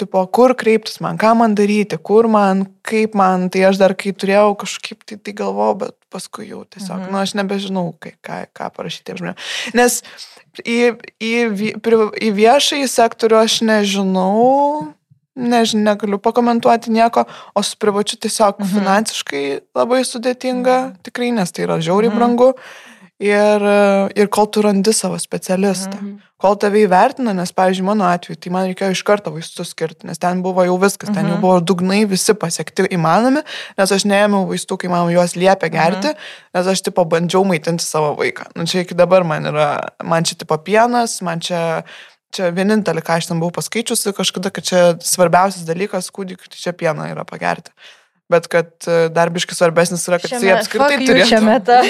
tipo, kur kreiptis man, ką man daryti, kur man, kaip man, tai aš dar kai turėjau kažkaip tai, tai galvojau, bet paskui jau tiesiog, mhm. nu, aš nebežinau, kai, ką, ką parašyti žmonėms. Nes į, į, į viešąjį sektorių aš nežinau, nežinau, negaliu pakomentuoti nieko, o su privačiu tiesiog mhm. finansiškai labai sudėtinga, mhm. tikrai, nes tai yra žiauriai mhm. brangu. Ir, ir kol tu randi savo specialistą. Mhm kol tave įvertina, nes, pavyzdžiui, mano atveju, tai man reikėjo iš karto vaistus skirti, nes ten buvo jau viskas, ten mhm. jau buvo dugnai visi pasiekti įmanomi, nes aš neėmiau vaistų, kai man juos liepia gerti, mhm. nes aš tipo bandžiau maitinti savo vaiką. Nu, čia iki dabar man yra, man čia tipo pienas, man čia Čia vienintelį, ką aš ten buvau paskaičiusi kažkada, kad čia svarbiausias dalykas kūdikiu, tai čia pieną yra pagerti bet kad e, darbiškai svarbesnis yra, kad jisai apskritai turėtų.
Čia meta.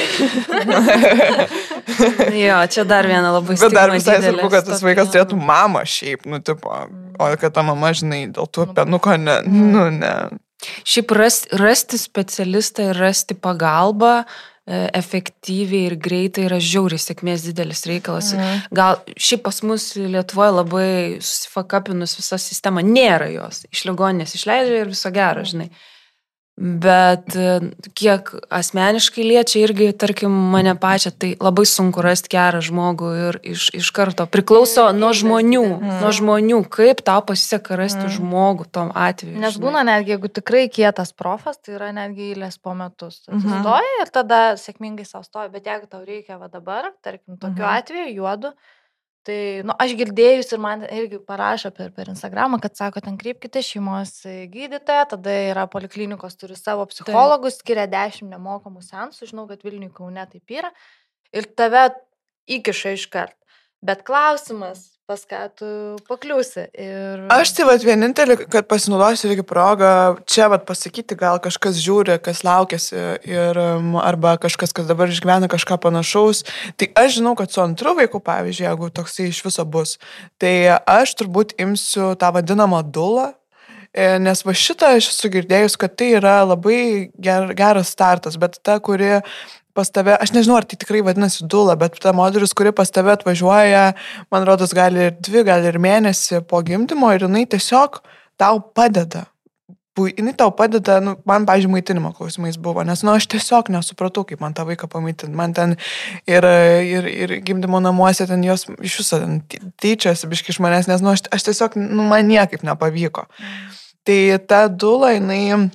jo, čia dar viena labai
svarbi. Bet dar visai svarbu, kad tas vaikas turėtų mamą šiaip, nu, tipo, o kad ta mama, žinai, dėl tų nu, penuko, ne, nu, ne.
Šiaip rasti, rasti specialistą ir rasti pagalbą e, efektyviai ir greitai yra žiauriai sėkmės didelis reikalas. Mhm. Gal šiaip pas mus Lietuvoje labai susifakapinus visa sistema, nėra jos. Iš ligoninės išleidžia ir viso gero, žinai. Mhm. Bet e, kiek asmeniškai liečia irgi, tarkim, mane pačią, tai labai sunku rasti gerą žmogų ir iš, iš karto priklauso nuo žmonių, mm. nuo žmonių, kaip tau pasiseka rasti mm. žmogų tom atveju.
Nes būna netgi, jeigu tikrai kietas profas, tai yra netgi eilės po metus. Mhm. Atsistoji mm -hmm. ir tada sėkmingai savo stoji, bet jeigu tau reikia va dabar, tarkim, tokiu mm -hmm. atveju juodu, Tai, nu, aš girdėjus ir man irgi parašo per, per Instagramą, kad sako, ten kreipkite šeimos gydytoją, tada yra poliklinikos, turi savo psichologus, skiria 10 nemokamų sensų, žinau, kad Vilniui Kaune taip yra, ir tave įkiša iškart. Bet klausimas, pas ką tu pakliūsi. Ir...
Aš tai vad vienintelį, kad pasinaudosiu irgi progą čia vad pasakyti, gal kažkas žiūri, kas laukėsi ir arba kažkas, kas dabar išgyvena kažką panašaus. Tai aš žinau, kad su antru vaiku, pavyzdžiui, jeigu toksai iš viso bus, tai aš turbūt imsiu tą vadinamą dulą, e, Nes va šitą aš esu girdėjus, kad tai yra labai ger, geras startas, bet ta, kuri pas tave, aš nežinau, ar tai tikrai vadinasi dula, bet ta moteris, kuri pas tave atvažiuoja, man rodos, gali ir dvi, gali ir mėnesį po gimdymo ir jinai tiesiog tau padeda. Jinai tau padeda, nu, man, pažiūrėjau, maitinimo klausimais buvo, nes, nu, aš tiesiog nesupratau, kaip man tą vaiką pamaitinti. Man ten ir, ir, ir gimdymo namuose ten jos iš viso tyčiasi biški iš manęs, nes, nu, aš, aš tiesiog, nu, man niekaip nepavyko. Mm. Tai ta dula, jinai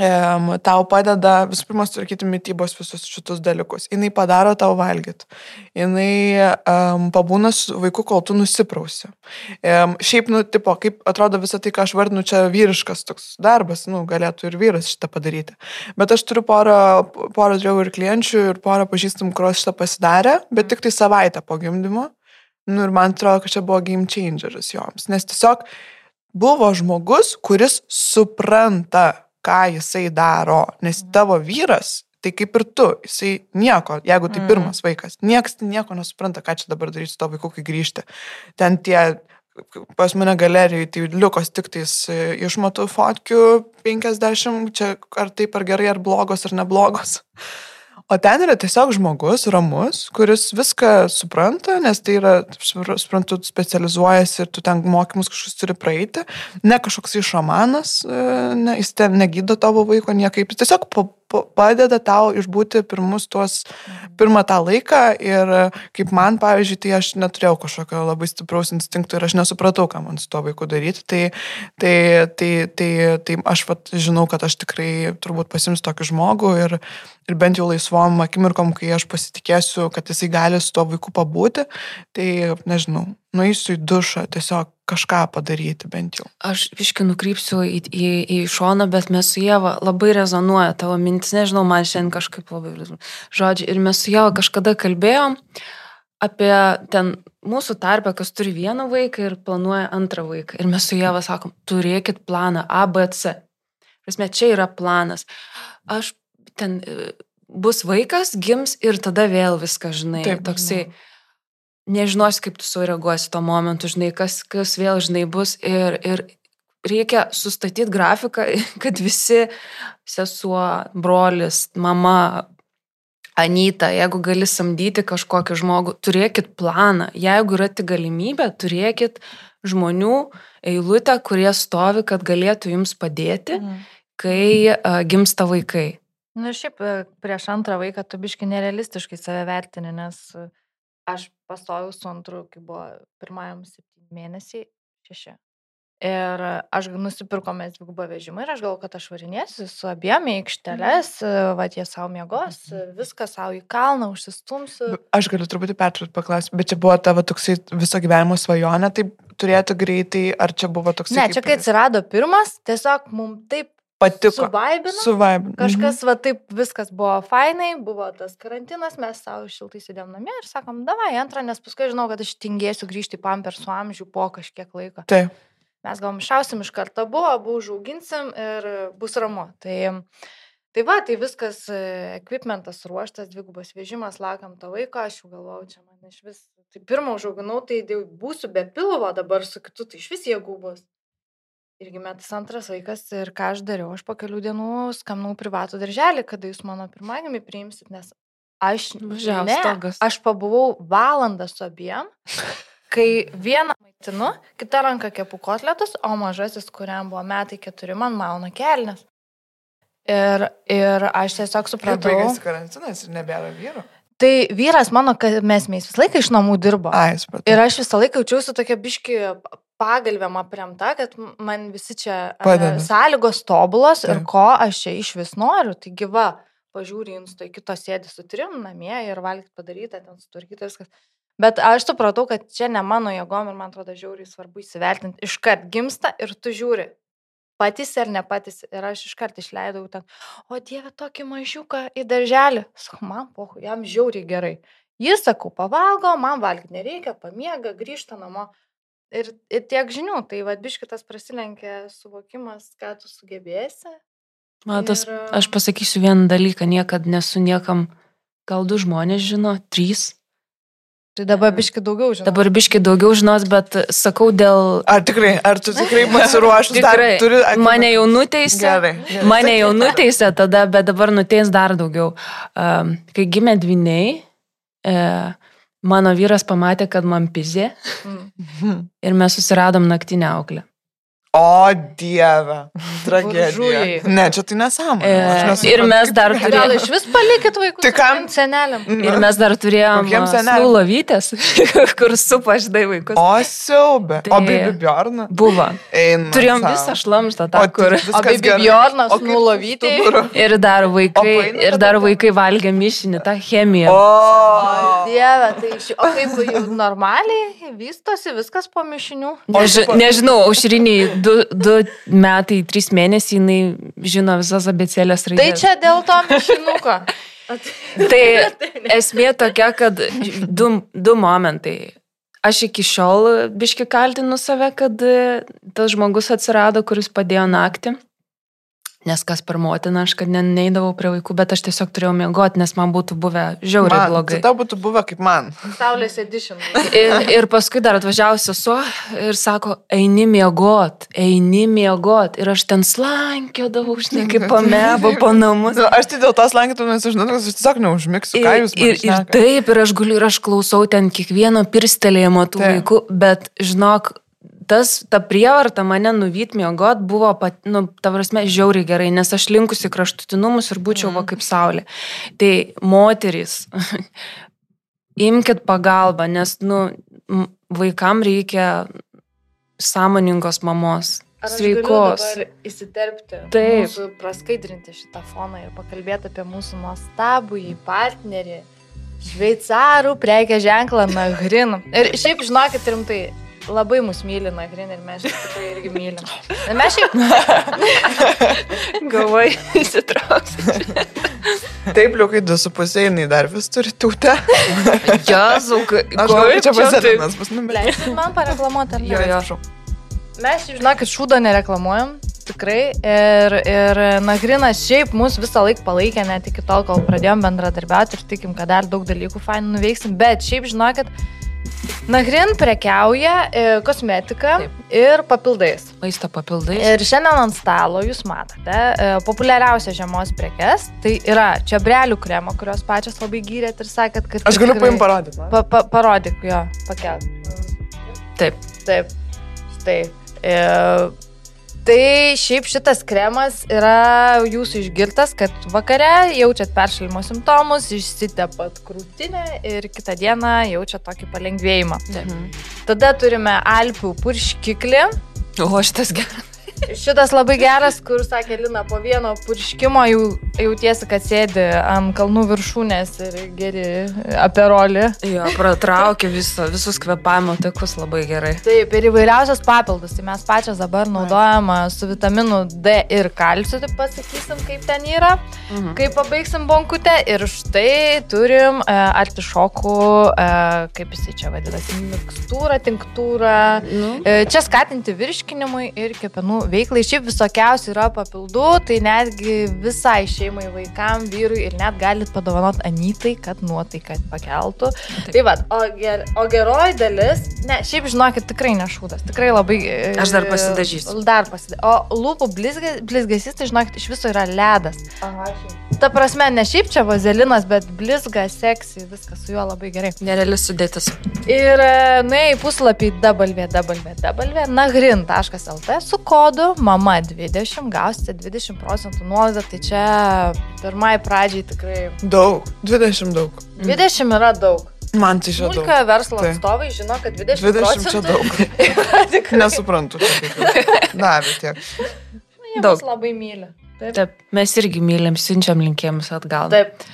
um, tau padeda visų pirma sutvarkyti mytybos visus šitus dalykus. Jis padaro tau valgyti. Jis um, pabūna su vaiku, kol tu nusiprausi. Um, šiaip, nu, tipo, kaip atrodo visą tai, ką aš vardinu, čia vyriškas toks darbas, nu, galėtų ir vyras šitą padaryti. Bet aš turiu porą, porą žiūrėjų ir klienčių ir porą pažįstamų, kurios šitą pasidarė, bet tik tai savaitę po gimdymo. Nu, ir man atrodo, kad čia buvo game changeris joms. Nes tiesiog buvo žmogus, kuris supranta ką jisai daro, nes tavo vyras, tai kaip ir tu, jisai nieko, jeigu tai mm. pirmas vaikas, niekas nieko nesupranta, ką čia dabar daryti su to vaiku, kai grįžti. Ten tie pas mane galerijai, tai liukos tik tais e, išmatų fotkių 50, čia ar taip ar gerai, ar blogos, ar neblogos. O ten yra tiesiog žmogus, ramus, kuris viską supranta, nes tai yra, suprantu, specializuojasi ir tu ten mokymus kažkokius turi praeiti. Ne kažkoks šamanas, e, ne, jis ten negydo tavo vaiko niekaip. Jis tiesiog padeda tau išbūti pirmus tuos, pirmą tą laiką ir kaip man, pavyzdžiui, tai aš neturėjau kažkokio labai stipraus instinktų ir aš nesupratau, ką man su tuo vaiku daryti. Tai, tai, tai, tai, tai aš vat, žinau, kad aš tikrai turbūt pasimsiu tokį žmogų ir, ir bent jau laisvom akimirkom, kai aš pasitikėsiu, kad jisai gali su tuo vaiku pabūti, tai nežinau, nueisiu į dušą, tiesiog kažką padaryti bent jau.
Aš iški nukrypsiu į, į, į šoną, bet mes su Jėva labai rezonuoja tavo mintis, nežinau, man šiandien kažkaip labai, žodžiu, ir mes su Jėva kažkada kalbėjom apie ten mūsų tarpę, kas turi vieną vaiką ir planuoja antrą vaiką. Ir mes su Jėva sakom, turėkit planą A, B, C. Prasme, čia yra planas. Aš ten e, bus vaikas, gims ir tada vėl viską, žinai.
Taip,
toksai, nežinosi, kaip tu sureaguosi tuo momentu, žinai, kas, kas vėl, žinai, bus. Ir, ir reikia sustatyti grafiką, kad visi sesuo, brolis, mama, Anyta, jeigu gali samdyti kažkokį žmogų, turėkit planą. Jeigu yra tik galimybė, turėkit žmonių eilutę, kurie stovi, kad galėtų jums padėti, mhm. kai uh, gimsta vaikai.
Na nu, šiaip prieš antrą vaiką tu biški nerealistiškai save vertini, nes aš pastojau su antru, kai buvo pirmajam septyni mėnesiai, šeši. Ir aš nusipirkome dvigubą vežimą ir aš galvoju, kad aš varinėsiu su abiem į aikšteles, mhm. va jie savo mėgos, mhm. viską savo į kalną, užsistumsiu.
Aš galiu truputį pertraukti paklausti, bet čia buvo tavo toksai viso gyvenimo svajonė, tai turėtų greitai, ar čia buvo toksai...
Ne, čia kai atsirado pirmas, tiesiog mums taip
patiko.
Suvaibino.
Suvaibino.
Kažkas, mhm. va taip, viskas buvo fainai, buvo tas karantinas, mes savo šiltai sėdėm namie ir sakom, davai antrą, nes paskui žinau, kad aš tingėsiu grįžti į pampersų amžių po kažkiek laiko.
Taip.
Mes galvom šausim iš karto abu, abu užauginsim ir bus ramu. Tai, tai va, tai viskas, equipmentas ruoštas, dvigubas vežimas, lakam to vaiko, aš jau galvojau, čia man iš vis, tai pirmą užauginau, tai būsiu be pilvo, dabar su kitu, tai iš vis jėgų bus. Ir gimė tas antras vaikas ir ką aš dariau, aš po kelių dienų skambinau privatų darželį, kada jūs mano pirmagimį priimsit, nes aš, ne, aš pabuvau valandą su abiem kai vieną maitinu, kitą ranką kepu kotletus, o mažasis, kuriam buvo metai keturi, man mauna kelnes. Ir, ir aš tiesiog supratau.
Ir baigėsi karantinas ir nebėra vyro.
Tai vyras mano, kad mes mes visą laiką iš namų dirbo.
Ai,
ir aš visą laiką jaučiausi tokia biški pagalbėm apremta, kad man visi čia Padėmė. sąlygos tobulos ir ko aš čia iš vis noriu. Taigi va, pažiūrį, insto, kitos sėdi su trim namie ir valgyti padaryta, ten sutvarkyta viskas. Bet aš supratau, kad čia ne mano jėgom ir man atrodo žiauriai svarbu įsivertinti. Iškart gimsta ir tu žiūri, patys ar ne patys. Ir aš iškart išleidau ten, o dieve, tokį mažiuką į darželį. Sakau, man pohu, jam žiauriai gerai. Jis, sakau, pavalgo, man valgyti nereikia, pamiega, grįžta namo. Ir, ir tiek žinių, tai vadbiškitas prasilenkia suvokimas, ką tu sugebėsi.
Matas, ir... aš pasakysiu vieną dalyką, niekada nesu niekam, gal du žmonės žino, trys
Tai dabar biški daugiau žinos.
Dabar biški daugiau žinos, bet sakau dėl...
Ar tikrai, ar tu tikrai pasiruošus?
tikrai. Turi. Mane jau nuteisė. Gerai, gerai. Mane jau nuteisė tada, bet dabar nuteis dar daugiau. Um, kai gimė dviniai, uh, mano vyras pamatė, kad man pizė mm. ir mes susiradom naktinę auklę.
O Dieve, tragedija. Ne, čia tai nesąmonė.
E, ir mes dar
turėjome. Gal iš vis palikit vaikus?
Tik kam?
Seneliam.
Ir mes dar turėjome lovytės, kur supa žinai vaikus.
O siaubė. Tai o Bibi Bjorna?
Buvo. Eina, Turėjom savo. visą šlamštą tą, kur.
O Bibi Bjornas nulovyti.
Ir dar vaikai, ir dar vaikai valgė mišinį, tą chemiją.
O, Dieve, tai iš... O kaip normaliai vystosi viskas po mišinių?
Nežinau, aušriniai du, du metai, trys mėnesiai jinai žino visas abecėlės raidės.
Tai čia dėl to mišinuko.
tai esmė tokia, kad du, du momentai. Aš iki šiol biški kaltinu save, kad tas žmogus atsirado, kuris padėjo naktį. Nes kas per motiną, aš kad neįdavau prie vaikų, bet aš tiesiog turėjau miegoti, nes man būtų buvę žiauriai man, blogai.
Tai tau būtų buvę kaip man.
Saulės edition.
ir, ir paskui dar atvažiavo sesuo ir sako, eini miegot, eini miegot. Ir aš ten slankiodavau, žinai, kaip pamebo po namus.
Nu, aš tai dėl to slankiotų, nes aš žinau, kad aš tiesiog neužmigsiu. Ką jūs
ir, ir taip, ir aš guliu, ir aš klausau ten kiekvieno pirstelėjimo tų taip. vaikų, bet žinok, tas, ta prievarta mane nuvyt miegot buvo, pat, nu, ta prasme, žiauriai gerai, nes aš linkusi kraštutinumus ir būčiau mm. va kaip saulė. Tai moterys, imkite pagalbą, nes, nu, vaikam reikia sąmoningos mamos. Sveikos.
Įsiterpti. Taip. Mūsų, praskaidrinti šitą foną ir pakalbėti apie mūsų nuostabų į partnerį. Šveicarų prekė ženklą Nagrin. Ir šiaip žinokit rimtai, labai mus myli Nagrin ir mes tikrai irgi mylim. Mes šiaip...
Gavai įsitrauks.
Taip, liukai, du su pusė, jinai dar vis turi tūtę.
Jazau,
Aš galvoju, čia pasėdinas bus numeris.
Man pareklamuoti, ar ne?
Jo, jo.
Mes, žinokit, šūdo nereklamuojam, tikrai. Ir, ir Nagrinas šiaip mus visą laiką palaikė, net iki tol, kol pradėjom bendradarbiauti ir tikim, kad dar daug dalykų fainų nuveiksim. Bet šiaip žinokit, Nagrin prekiauja e, kosmetiką
Taip.
ir papildais.
Maisto papildai.
Ir šiandien ant stalo jūs matote e, populiariausias žiemos prekes. Tai yra čia brelių kremo, kurios pačios labai gyrėt ir sakėt, kad...
Aš galiu
tikrai-
paim parodyti.
Pa, pa, parodyk jo, pakelk.
Taip.
Taip, štai. E, tai šiaip šitas kremas yra jūsų išgirtas, kad vakare jaučiat peršalimo simptomus, išsitepat krūtinę ir kitą dieną jaučiat tokį palengvėjimą.
Mhm.
Tada turime Alpių purškiklį.
O šitas geras.
Šitas labai geras, kur sakė Lina, po vieno purškimo jau jautiesi, kad sėdi ant kalnų viršūnės ir geri aperolį.
Jo, pratraukė viso, visus kvepavimo takus labai gerai.
Taip, ir įvairiausias papildus. Tai mes pačios dabar naudojam su vitaminu D ir kalciu, taip pasakysim, kaip ten yra.
Mhm.
Kai pabaigsim bonkutę ir štai turim e, artišokų, e, kaip jisai čia vadinasi, mikstūrą, tinktūrą.
Nu,
E, Čia skatinti virškinimui ir kepenų veiklai. Šiaip visokiausių yra papildų, tai netgi visai šeimai, vaikam, vyrui ir net galit padovanoti anytai, kad nuotaiką pakeltų.
Taip.
Tai vad, o, ger, o geroji dalis, ne, šiaip žinokit, tikrai nešūdas, tikrai labai... e,
Aš dar pasidažysiu.
Dar pasidažysiu. O lūpų blizga- blizgesys, tai žinokit, iš viso yra ledas. Ta prasme, ne šiaip čia vazelinas, bet blizga, seksy, viskas su juo labai gerai.
nereali sudėtis.
Ir e, nuėjai puslapį www.nagrin.lt su kodu mama20 gausite 20 procentų nuolaidą, tai čia pirmai pradžiai tikrai
Daug. 20 daug.
20 yra daug.
Man tai daug.
Smulkiojo verslo
Taip.
atstovai žino, kad 20,
20 čia daug. Nesuprantu. Na, bet tiek.
Jie
Daug.
labai myli. Taip.
Taip, mes irgi mylim, siunčiam linkėjimus atgal.
Taip.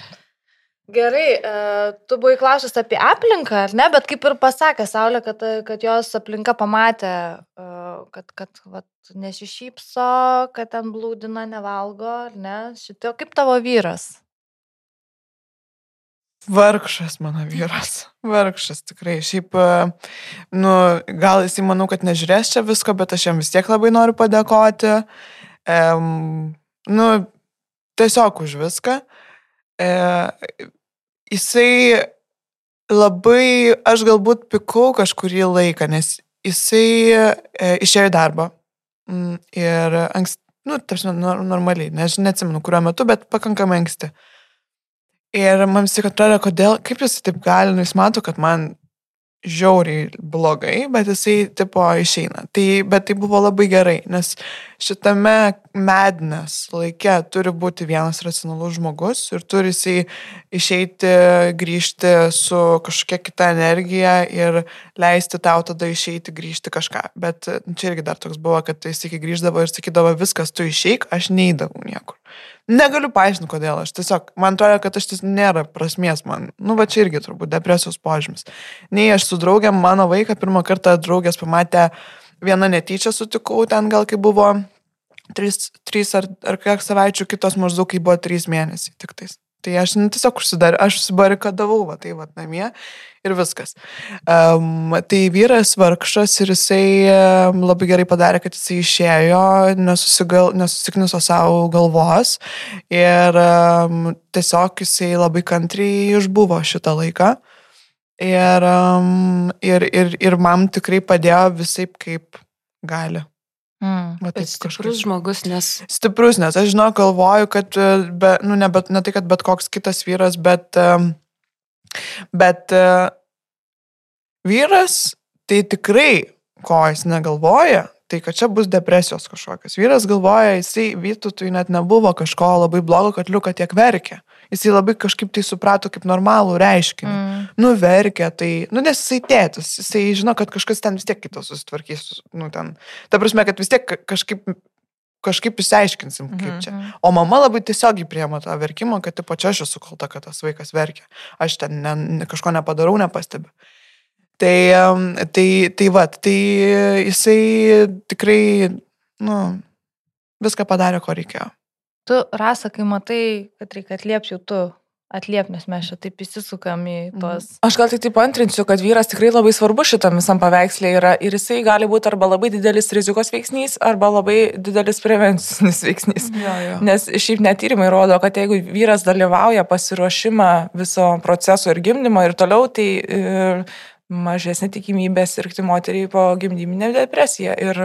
Gerai, e, tu buvai klausęs apie aplinką, ar ne, bet kaip ir pasakė Saulė, kad, kad jos aplinka pamatė, e, kad, kad vat, nesišypso, kad ten blūdina, nevalgo, ar ne? Šitio, kaip tavo vyras?
Vargšas mano vyras. Vargšas tikrai. Šiaip, e, nu, gal jisai manau, kad nežiūrės čia visko, bet aš jam vis tiek labai noriu padėkoti. Um, nu, tiesiog už viską. E, jisai labai, aš galbūt pikau kažkurį laiką, nes jisai e, išėjo į darbą. Mm, Ir anksti, nu, tarsi normaliai, nes neatsimenu, kuriuo metu, bet pakankamai anksti. Ir man vis tik atrodo, kodėl, kaip jis taip gali, nu, jis mato, kad man žiauriai blogai, bet jisai tipo išeina. Tai, bet tai buvo labai gerai, nes šitame mednes laike turi būti vienas racionalus žmogus ir turi jisai išeiti, grįžti su kažkokia kita energija ir leisti tau tada išeiti, grįžti kažką. Bet čia irgi dar toks buvo, kad jis iki grįždavo ir sakydavo, viskas, tu išeik, aš neįdavau niekur. Negaliu paaiškinti, kodėl aš tiesiog, man atrodo, kad aš tis nėra prasmės man. Nu, va čia irgi turbūt depresijos požymis. Nei aš su draugėm, mano vaiką pirmą kartą draugės pamatė, vieną netyčia sutikau ten gal kai buvo trys, trys ar, ar kiek savaičių, kitos maždaug kai buvo trys mėnesiai tik tais. Tai aš nu, tiesiog užsidarė, aš užsibarikadavau, va tai va namie ir viskas. Um, tai vyras vargšas ir jisai labai gerai padarė, kad jisai išėjo, nesusigal, nesusikniso savo galvos ir um, tiesiog jisai labai kantriai išbuvo šitą laiką. Ir, um, ir, ir, ir man tikrai padėjo visai kaip gali.
Mm.
Bet
taip
stiprus žmogus, nes
Stiprus, nes aš žinau, galvoju, kad, e, be, nu, ne, bet, ne tai, kad bet koks kitas vyras, bet, em, bet e, vyras tai tikrai, ko jis negalvoja, tai kad čia bus depresijos kažkokios. Vyras galvoja, jisai vytutui net nebuvo kažko labai blogo, kad liuka tiek verkia. Jisai labai kažkaip tai suprato kaip normalų reiškinį.
Mm.
Nu, verkia, tai, nu, nes jisai tėtis, jisai žino, kad kažkas ten vis tiek kitas susitvarkys, nu, ten. Ta prasme, kad vis tiek ka- kažkaip, kažkaip išsiaiškinsim, kaip čia.
Mhm.
O mama labai tiesiogiai priema tą verkimą, kad, tipo, čia aš esu kalta, kad tas vaikas verkia. Aš ten ne, ne, kažko nepadarau, nepastebiu. Tai, em, tai, tai va, tai jisai tikrai, nu, viską padarė, ko reikėjo.
Tu, Rasa, kai matai, kad reikia atliepti, tu atliep, nes mes čia taip įsisukam į tos.
Aš gal tik taip antrinsiu, kad vyras tikrai labai svarbu šitam visam paveikslė yra ir jisai gali būti arba labai didelis rizikos veiksnys, arba labai didelis prevencinis veiksnys.
Jo, jo.
Nes šiaip netyrimai rodo, kad jeigu vyras dalyvauja pasiruošimą viso proceso ir gimdymo ir toliau, tai e, mažesnė tikimybė sirgti moteriai po gimdyminę depresiją. Ir,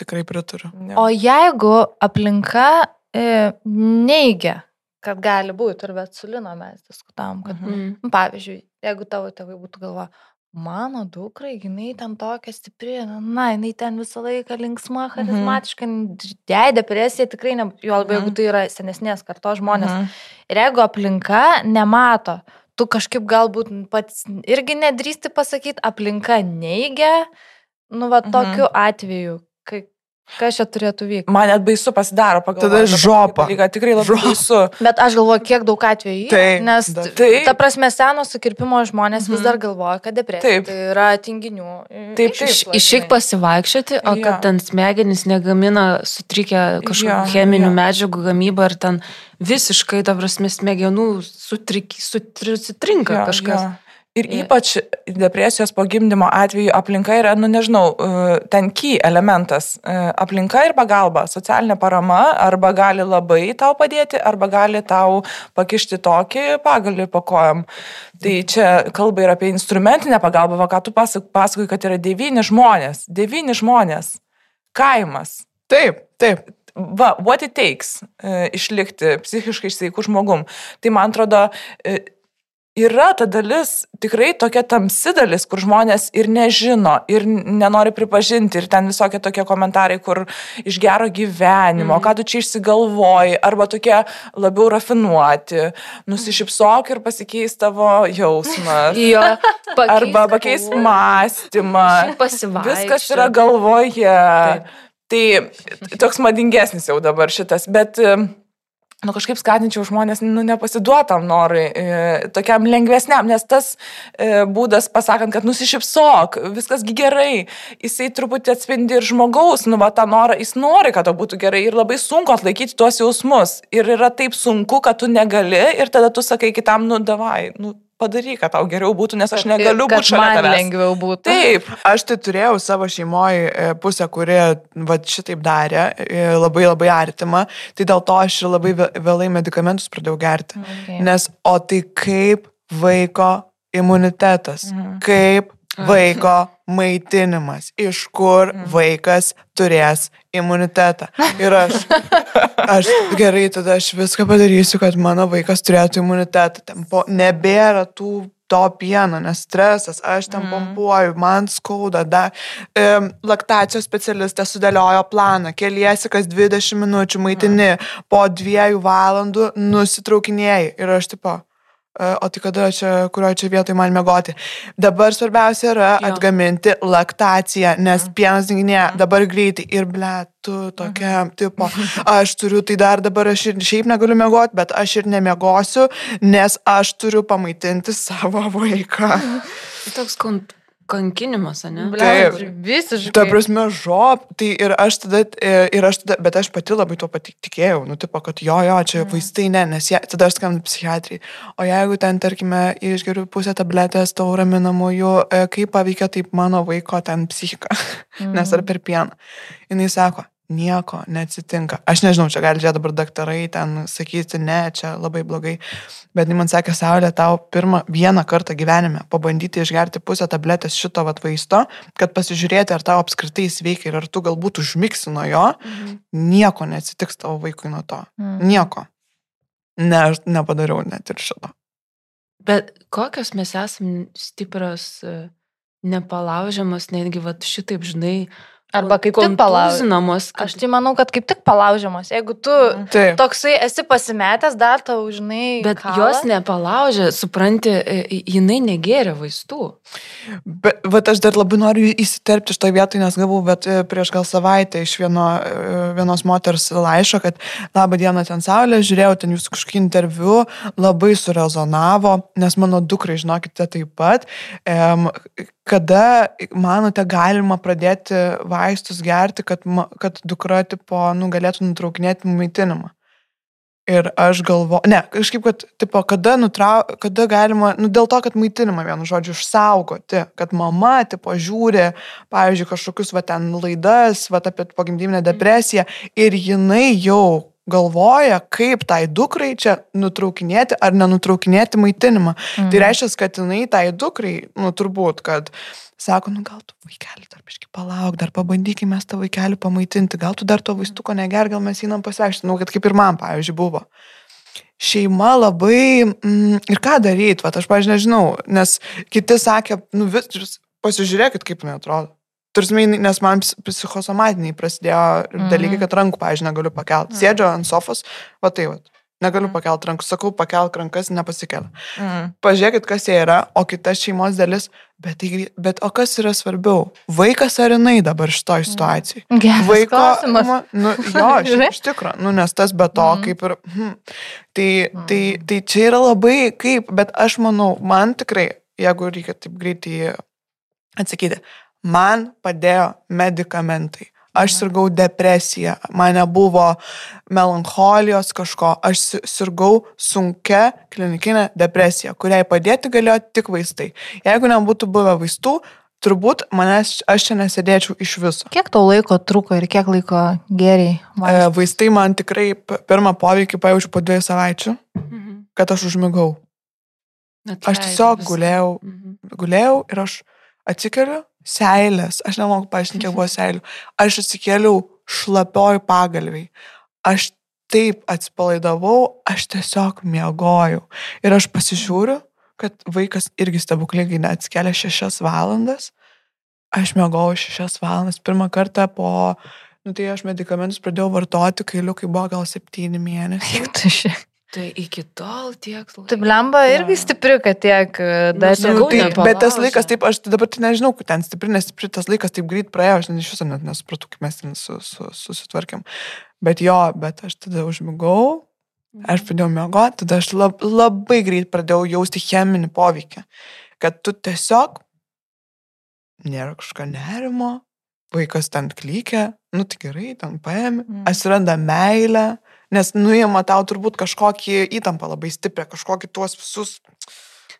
Tikrai pritariu.
ne.
O jeigu aplinka e, neigia, kad gali būti, ir bet su Lino mes diskutavom, kad,
Mhm.
Mm.
nu, pavyzdžiui, jeigu tavo tėvai būtų galva, mano dukrai, jinai ten tokia stipri, na, na, jinai ten visą laiką linksma, charizmatiška, mhm. jai depresija tikrai, ne, jo labiau, jeigu
Mhm.
tai yra senesnės kartos žmonės.
Mhm.
Ir jeigu aplinka nemato, tu kažkaip galbūt pats irgi nedrįsti pasakyti, aplinka neigia, nu, va,
Mhm.
tokiu atveju, kai, kas čia turėtų vykti.
Man net baisu pasidaro pagal.
Tada žopa.
Tikrai labai
Žopa.
baisu.
Bet aš galvoju, kiek daug atvejų. yra,
Taip,
Nes,
Taip.
ta prasme, seno sukirpimo žmonės vis
Mhm.
dar galvoja, kad depresija
Taip.
tai yra tinginių.
Taip,
Iš-.
Išeik pasivaikščioti, o
Jo.
kad ten smegenys negamina sutrikę kažkokių
Jo,
cheminių
jo.
medžiagų gamybą ir ten visiškai, ta prasme, smegenų sutrik, sutri, sutrinka
Jo,
kažkas.
jo. Ir ypač depresijos po gimdymo atveju aplinka yra, nu nežinau, e, ten key elementas. E, Aplinka ir pagalba, socialinė parama arba gali labai tau padėti, arba gali tau pakišti tokį pagalį po kojam. Tai čia kalba ir apie instrumentinę pagalbą, va ką tu pasak- pasakoji, kad yra devyni žmonės. Devyni žmonės. Kaimas.
Taip, taip.
Va, what it takes e, išlikti psichiškai sveikų žmogum. Tai man atrodo, e, yra ta dalis, tikrai tokia tamsi dalis, kur žmonės ir nežino, ir nenori pripažinti, ir ten visokie tokie komentarai, kur iš gero gyvenimo, mm. ką tu čia išsigalvoji, arba tokie labiau rafinuoti, nusišypsok ir pasikeis tavo jausmas.
Jo,
Arba pakeis mąstymą.
pasivaikščioti.
Viskas yra galvoje. Tai toks madingesnis jau dabar šitas, bet e, nu, kažkaip skatinčiau žmonės nu, nepasiduotam norui, e, tokiam lengvesniam, nes tas e, būdas pasakant, kad nusišypsok, viskasgi gerai, jisai truputį atspindi ir žmogaus, nu, va, tą norą, jis nori, kad to būtų gerai ir labai sunku atlaikyti tuos jausmus. Ir yra taip sunku, kad tu negali ir tada tu sakai kitam, nu, davai, nu, padaryk, kad tau geriau būtų, nes aš negaliu būti šalia
man
tavęs.
lengviau būtų.
Taip,
Aš tai turėjau savo šeimoje pusę, kuri va, šitaip darė, e, labai labai artima, tai dėl to aš ir labai vė- vėlai medikamentus pradėjau gerti.
Okay.
Nes o tai kaip vaiko imunitetas,
Mhm.
kaip vaiko maitinimas, iš kur
Mhm.
vaikas turės imunitetą. Ir aš, aš gerai, tada aš viską padarysiu, kad mano vaikas turėtų imunitetą. Ten po, nebėra tų to pieno, nes stresas, aš ten
Mhm.
pompuoju, man skauda. Da, e, laktacijos specialistė sudėliojo planą, keliesi kas 20 minučių, maitini, po dviejų valandų nusitraukinėjai. Ir aš tipo, o tai kada čia, kurioje čia vietoje man mėgoti. Dabar svarbiausia yra
Jo.
atgaminti laktaciją, nes
Mhm.
pienas dinginėja dabar greitai ir ble, tu tokia, tipo, aš turiu tai dar dabar, aš ir šiaip negaliu mėgoti, bet aš ir nemiegosiu, nes aš turiu pamaitinti savo vaiką.
Tai Toks kon- kankinimas, ne?
Taip.
Visiškai.
Ta prasme, žop, tai ir aš tada, e, ir aš tada, bet aš pati labai tuo pati tikėjau, nu, tipo, kad jo, jo, čia vaistai ne, nes jie, tada aš skambinu psichiatrijai. O jeigu ten, tarkime, išgeriu pusę tabletės taurų raminamųjų, e, kaip paveikia taip mano vaiko ten psichika,
Mhm.
nes ar per pieną. Jis sako, nieko neatsitinka. Aš nežinau, čia gali čia dabar daktarai ten sakyti, ne, čia labai blogai. Bet jis man sakė, Saulė, tau pirmą vieną kartą gyvenime pabandyti išgerti pusę tabletės šito vat vaisto, kad pasižiūrėti, ar tau apskritai sveikia ir ar tu galbūt užmiksi nuo jo,
Mhm.
nieko neatsitiks tavo vaikui nuo to.
Mm.
Nieko. Ne, aš nepadariau net ir šito.
Bet kokios mes esame stiprios, nepalaužiamas, netgi va šitaip, žinai,
Arba kaip tik palaužiamos.
Kontūzinamos.
Aš tai manau, kad kaip tik palaužiamos. Jeigu tu
Taip.
toksai esi pasimetęs, dar tau, žinai.
Bet
kala.
jos nepalaužė, supranti, e, jinai negėrė vaistų.
Bet vat aš dar labai noriu įsiterpti šitoje vietoje, nes gavau bet e, prieš gal savaitę iš vieno, e, vienos moters laiško, kad labą dieną ten saulė, žiūrėjau ten jūsų kažkokį interviu, labai surezonavo, nes mano dukrai, žinokite, taip pat. Em, kada, manote, galima pradėti vaistus gerti, kad, ma- kad dukra, tipo, nu, galėtų nutraukinėti maitinimą? Ir aš galvoju, ne, kažkaip, kad, tipo, kada, nutrau, kada galima, nu, dėl to, kad maitinimą vienu žodžiu išsaugoti, kad mama, tipo, žiūri, pavyzdžiui, kažkokius, va, ten laidas, va, apie pogimdyminę depresiją ir jinai jau galvoja, kaip tai dukrai čia nutraukinėti ar nenutraukinėti maitinimą. Mhm. Tai reiškia, kad jinai tai dukrai, nu, turbūt, kad sako, nu, gal tu vaikelį dar biškai palauk, dar pabandykime tą vaikelį pamaitinti, gal tu dar to vaistuko neger, gal mes einam pasiaiškinti, nu, kad kaip ir man, pavyzdžiui, buvo šeima labai mm, ir ką daryti, va, aš, pažiūrėjau, nežinau, nes kiti sakė, nu vis pasižiūrėkit, kaip jinai atrodo. Tursime, nes man ps- psichosomatiniai prasidėjo
Mhm.
dalykai, kad rankų, pažiūrėjau, negaliu pakelti. Sėdžiu ant sofos, va tai, va, negaliu pakelti rankų, sakau, pakelk rankas, nepasikelia.
Mm.
Pažiūrėkit, kas jie yra, o kita šeimos dalis, bet, tai, bet o kas yra svarbiau? Vaikas ar jinai dabar šitoj situacijai?
Geras
Vaiko,
klausimas.
ma- nu, jo, iš,
Žinai?
iš tikrųjų, nu, nes tas be to,
Mhm.
kaip ir, hm, tai, tai, tai čia yra labai kaip, bet aš manau, man tikrai, jeigu reikia taip greitai atsakyti, man padėjo medikamentai. Aš sirgau depresiją, man nebuvo melancholijos kažko, aš si- sirgau sunkia klinikinė depresija, kuriai padėti galėjo tik vaistai. Jeigu nebūtų buvę vaistų, turbūt manęs aš čia nesėdėčiau iš viso.
Kiek tau laiko truko ir kiek laiko geriai?
E, Vaistai man tikrai pirmą poveikį pajaučiu po dviejų savaičių,
Mhm.
kad aš užmigau. Aš
Atleidai
tiesiog gulėjau,
Mhm.
gulėjau ir aš atsikeliu, seilės, aš nemoku paaiškinti, kiek buvo seilių. Aš atsikėliau šlapioj pagalviai. Aš taip atsipalaidavau, aš tiesiog miegojau. Ir aš pasižiūriu, kad vaikas irgi stebuklingai neatsikėlė šešias valandas. Aš miegojau šešias valandas. Pirmą kartą po, nu tai aš medikamentus pradėjau vartoti, kai liukai buvo gal septyni mėnesiai.
Kiek tu šiandien?
Tai iki tol tiek laiko.
Tai blemba irgi stipri, kad tiek e, dar
sakau,
Nu, tai, bet tas laikas, taip, aš dabar tai nežinau, kur ten stipri, nestipri, tas laikas taip greit praėjo, aš iš viso net nesupratau, kaip mes ten su, su, susitvarkėm. Bet jo, bet aš tada užmigau, aš pradėjau miegoti, tada aš lab, labai greit pradėjau jausti cheminį poveikį. Kad tu tiesiog nėra kažko nerimo, vaikas ten klykia, nu tai gerai, ten paėmė,
Mm.
atsiranda meilė, nes nuima tau turbūt kažkokį įtampą labai stiprią, kažkokį tuos visus,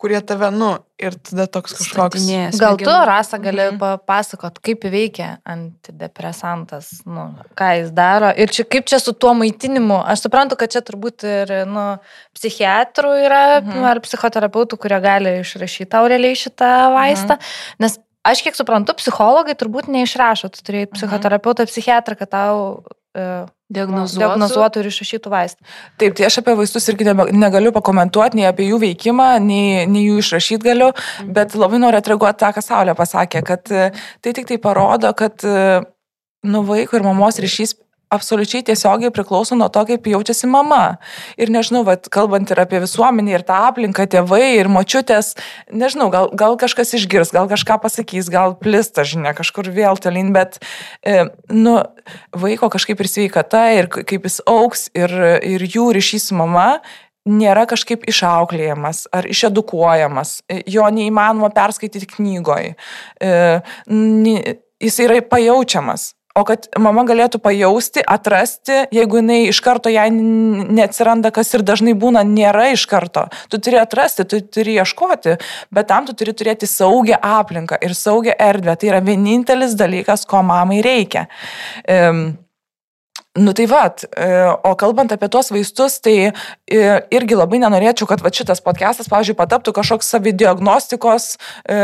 kurie tave, nu, ir tada toks kažkoks.
Statinėja
Gal tu. Rasa, gali
Mhm.
papasakot, kaip veikia antidepresantas, nu, ką jis daro ir čia, kaip čia su tuo maitinimu. Aš suprantu, kad čia turbūt ir nu, psichiatrų yra
Mhm.
mhm. ar psichoterapeutų, kurie gali išrašyti tau realiai šitą vaistą. Mhm. Nes aš kiek suprantu, psichologai turbūt neišrašo, tu turėjai
Mhm.
psichoterapeutą, psichiatrą, kad tau
Diagnozuotų.
diagnozuotų ir išrašytų vaistą.
Taip, tai aš apie vaistus irgi negaliu pakomentuoti, nei apie jų veikimą, nei, nei jų išrašyti galiu, bet labai noriu atreaguoti tą, ką Saulė pasakė, kad e, tai tik tai parodo, kad e, nu vaiko ir mamos ryšys absoliučiai tiesiogiai priklauso nuo to, kaip jaučiasi mama. Ir nežinau, vat, kalbant ir apie visuomenį, ir tą aplinką, tėvai, ir močiutės, nežinau, gal, gal kažkas išgirs, gal kažką pasakys, gal plista žinia kažkur vėl tolin, bet, e, nu, vaiko kažkaip ir sveikata, ir kaip jis auks, ir, ir jų ryšys su mama nėra kažkaip išauklėjamas ar išedukuojamas. E, Jo neįmanoma perskaityti knygoje. Jis yra pajaučiamas. O kad mama galėtų pajausti, atrasti, jeigu jinai iš karto jai neatsiranda, kas ir dažnai būna, nėra iš karto. Tu turi atrasti, tu turi ieškoti, bet tam tu turi turėti saugią aplinką ir saugią erdvę. Tai yra vienintelis dalykas, ko mamai reikia. Um, Nu tai vad, o kalbant apie tuos vaistus, tai e, irgi labai nenorėčiau, kad va šitas podcastas, pavyzdžiui, pataptų kažkoks savidiagnostikos e,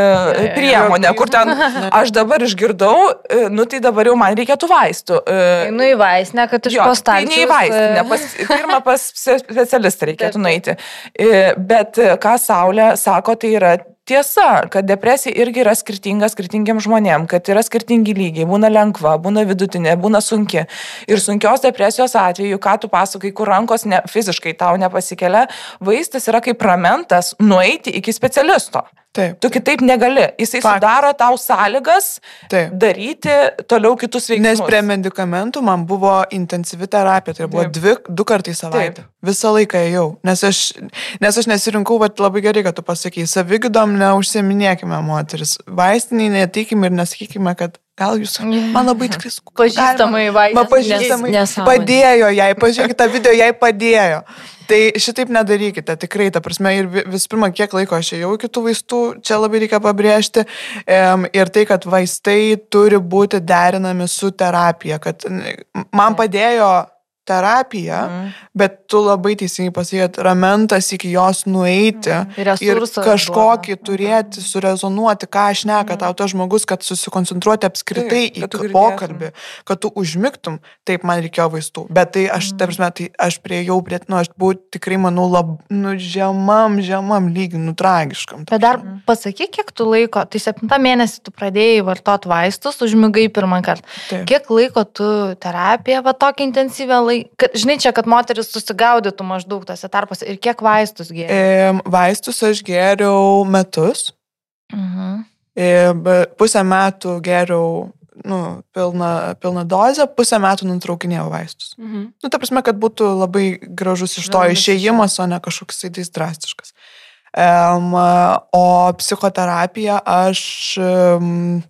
priemonė, kur ten aš dabar išgirdau, e, nu tai dabar jau man reikėtų vaistų. E,
Nu į vaistinę, kad iš
Jo, tai ne į vaistinę, pas, pirmą pas specialistą reikėtų nueiti. E, Bet e, ką Saulė sako, tai yra tiesa, kad depresija irgi yra skirtinga skirtingiam žmonėm, kad yra skirtingi lygiai, būna lengva, būna vidutinė, būna sunki. Ir sunkios depresijos atveju, ką tu pasakai, kur rankos ne, fiziškai tau nepasikelia, vaistas yra kaip ramentas nueiti iki specialisto.
Taip.
Tu kitaip negali. Jisai
Faktas.
sudaro tau sąlygas
Taip.
daryti toliau kitus veiksmus.
Nes prie medikamentų man buvo intensyvi terapija, tai buvo
Taip.
dvi, du kartai savaitę. Visą laiką ėjau, nes aš, nes aš nesirinkau, bet labai gerai, kad tu pasakai, savigydom neužsiminėkime moteris, vaistiniai neteikime ir nesakykime, kad gal jūs man labai tikrai.
Pažįstamai vaistas.
pažįstamai
Nes-
padėjo jai, pažiūrėkite tą video, jai padėjo. Tai šitaip nedarykite, tikrai, ta prasme, ir vi- visų pirma, kiek laiko aš ėjau iki tų vaistų, čia labai reikia pabrėžti. Em, Ir tai, kad vaistai turi būti derinami su terapija, kad man padėjo terapija,
Mhm.
bet tu labai teisingai pasakė, kad ramentas iki jos nueiti ir
Resursą
kažkokį
duoda.
turėti, surezonuoti, ką aš neka tau tas žmogus, kad susikoncentruoti apskritai
Taip,
į pokalbį, kad tu užmigtum, taip man reikėjo vaistų. Bet tai aš, ta prasme, tai aš prieėjau prie, nu, aš buvau tikrai, manau, lab, nu, žemam, žemam lygiui, nu, tragiškam.
Bet dar pasakyk, kiek tu laiko, tai septintą mėnesį tu pradėjai vartoti vaistus, užmigai pirmą kartą.
Taip.
Kiek laiko tu terapiją, va tokia intensyvę laiką, žinai, čia, kad moteris susigaudytų maždaug tose tarpuose ir kiek vaistus gėrė.
Em, Vaistus aš geriau metus.
Mhm.
E, Pusę metų geriau nu, pilną, pilną dozę, pusę metų nutraukinėjau vaistus.
Mhm.
Nu, ta prasme, kad būtų labai gražus iš to
Ramus
išėjimas, o ne kažkoks tai drastiškas. Um, o psichoterapija aš um,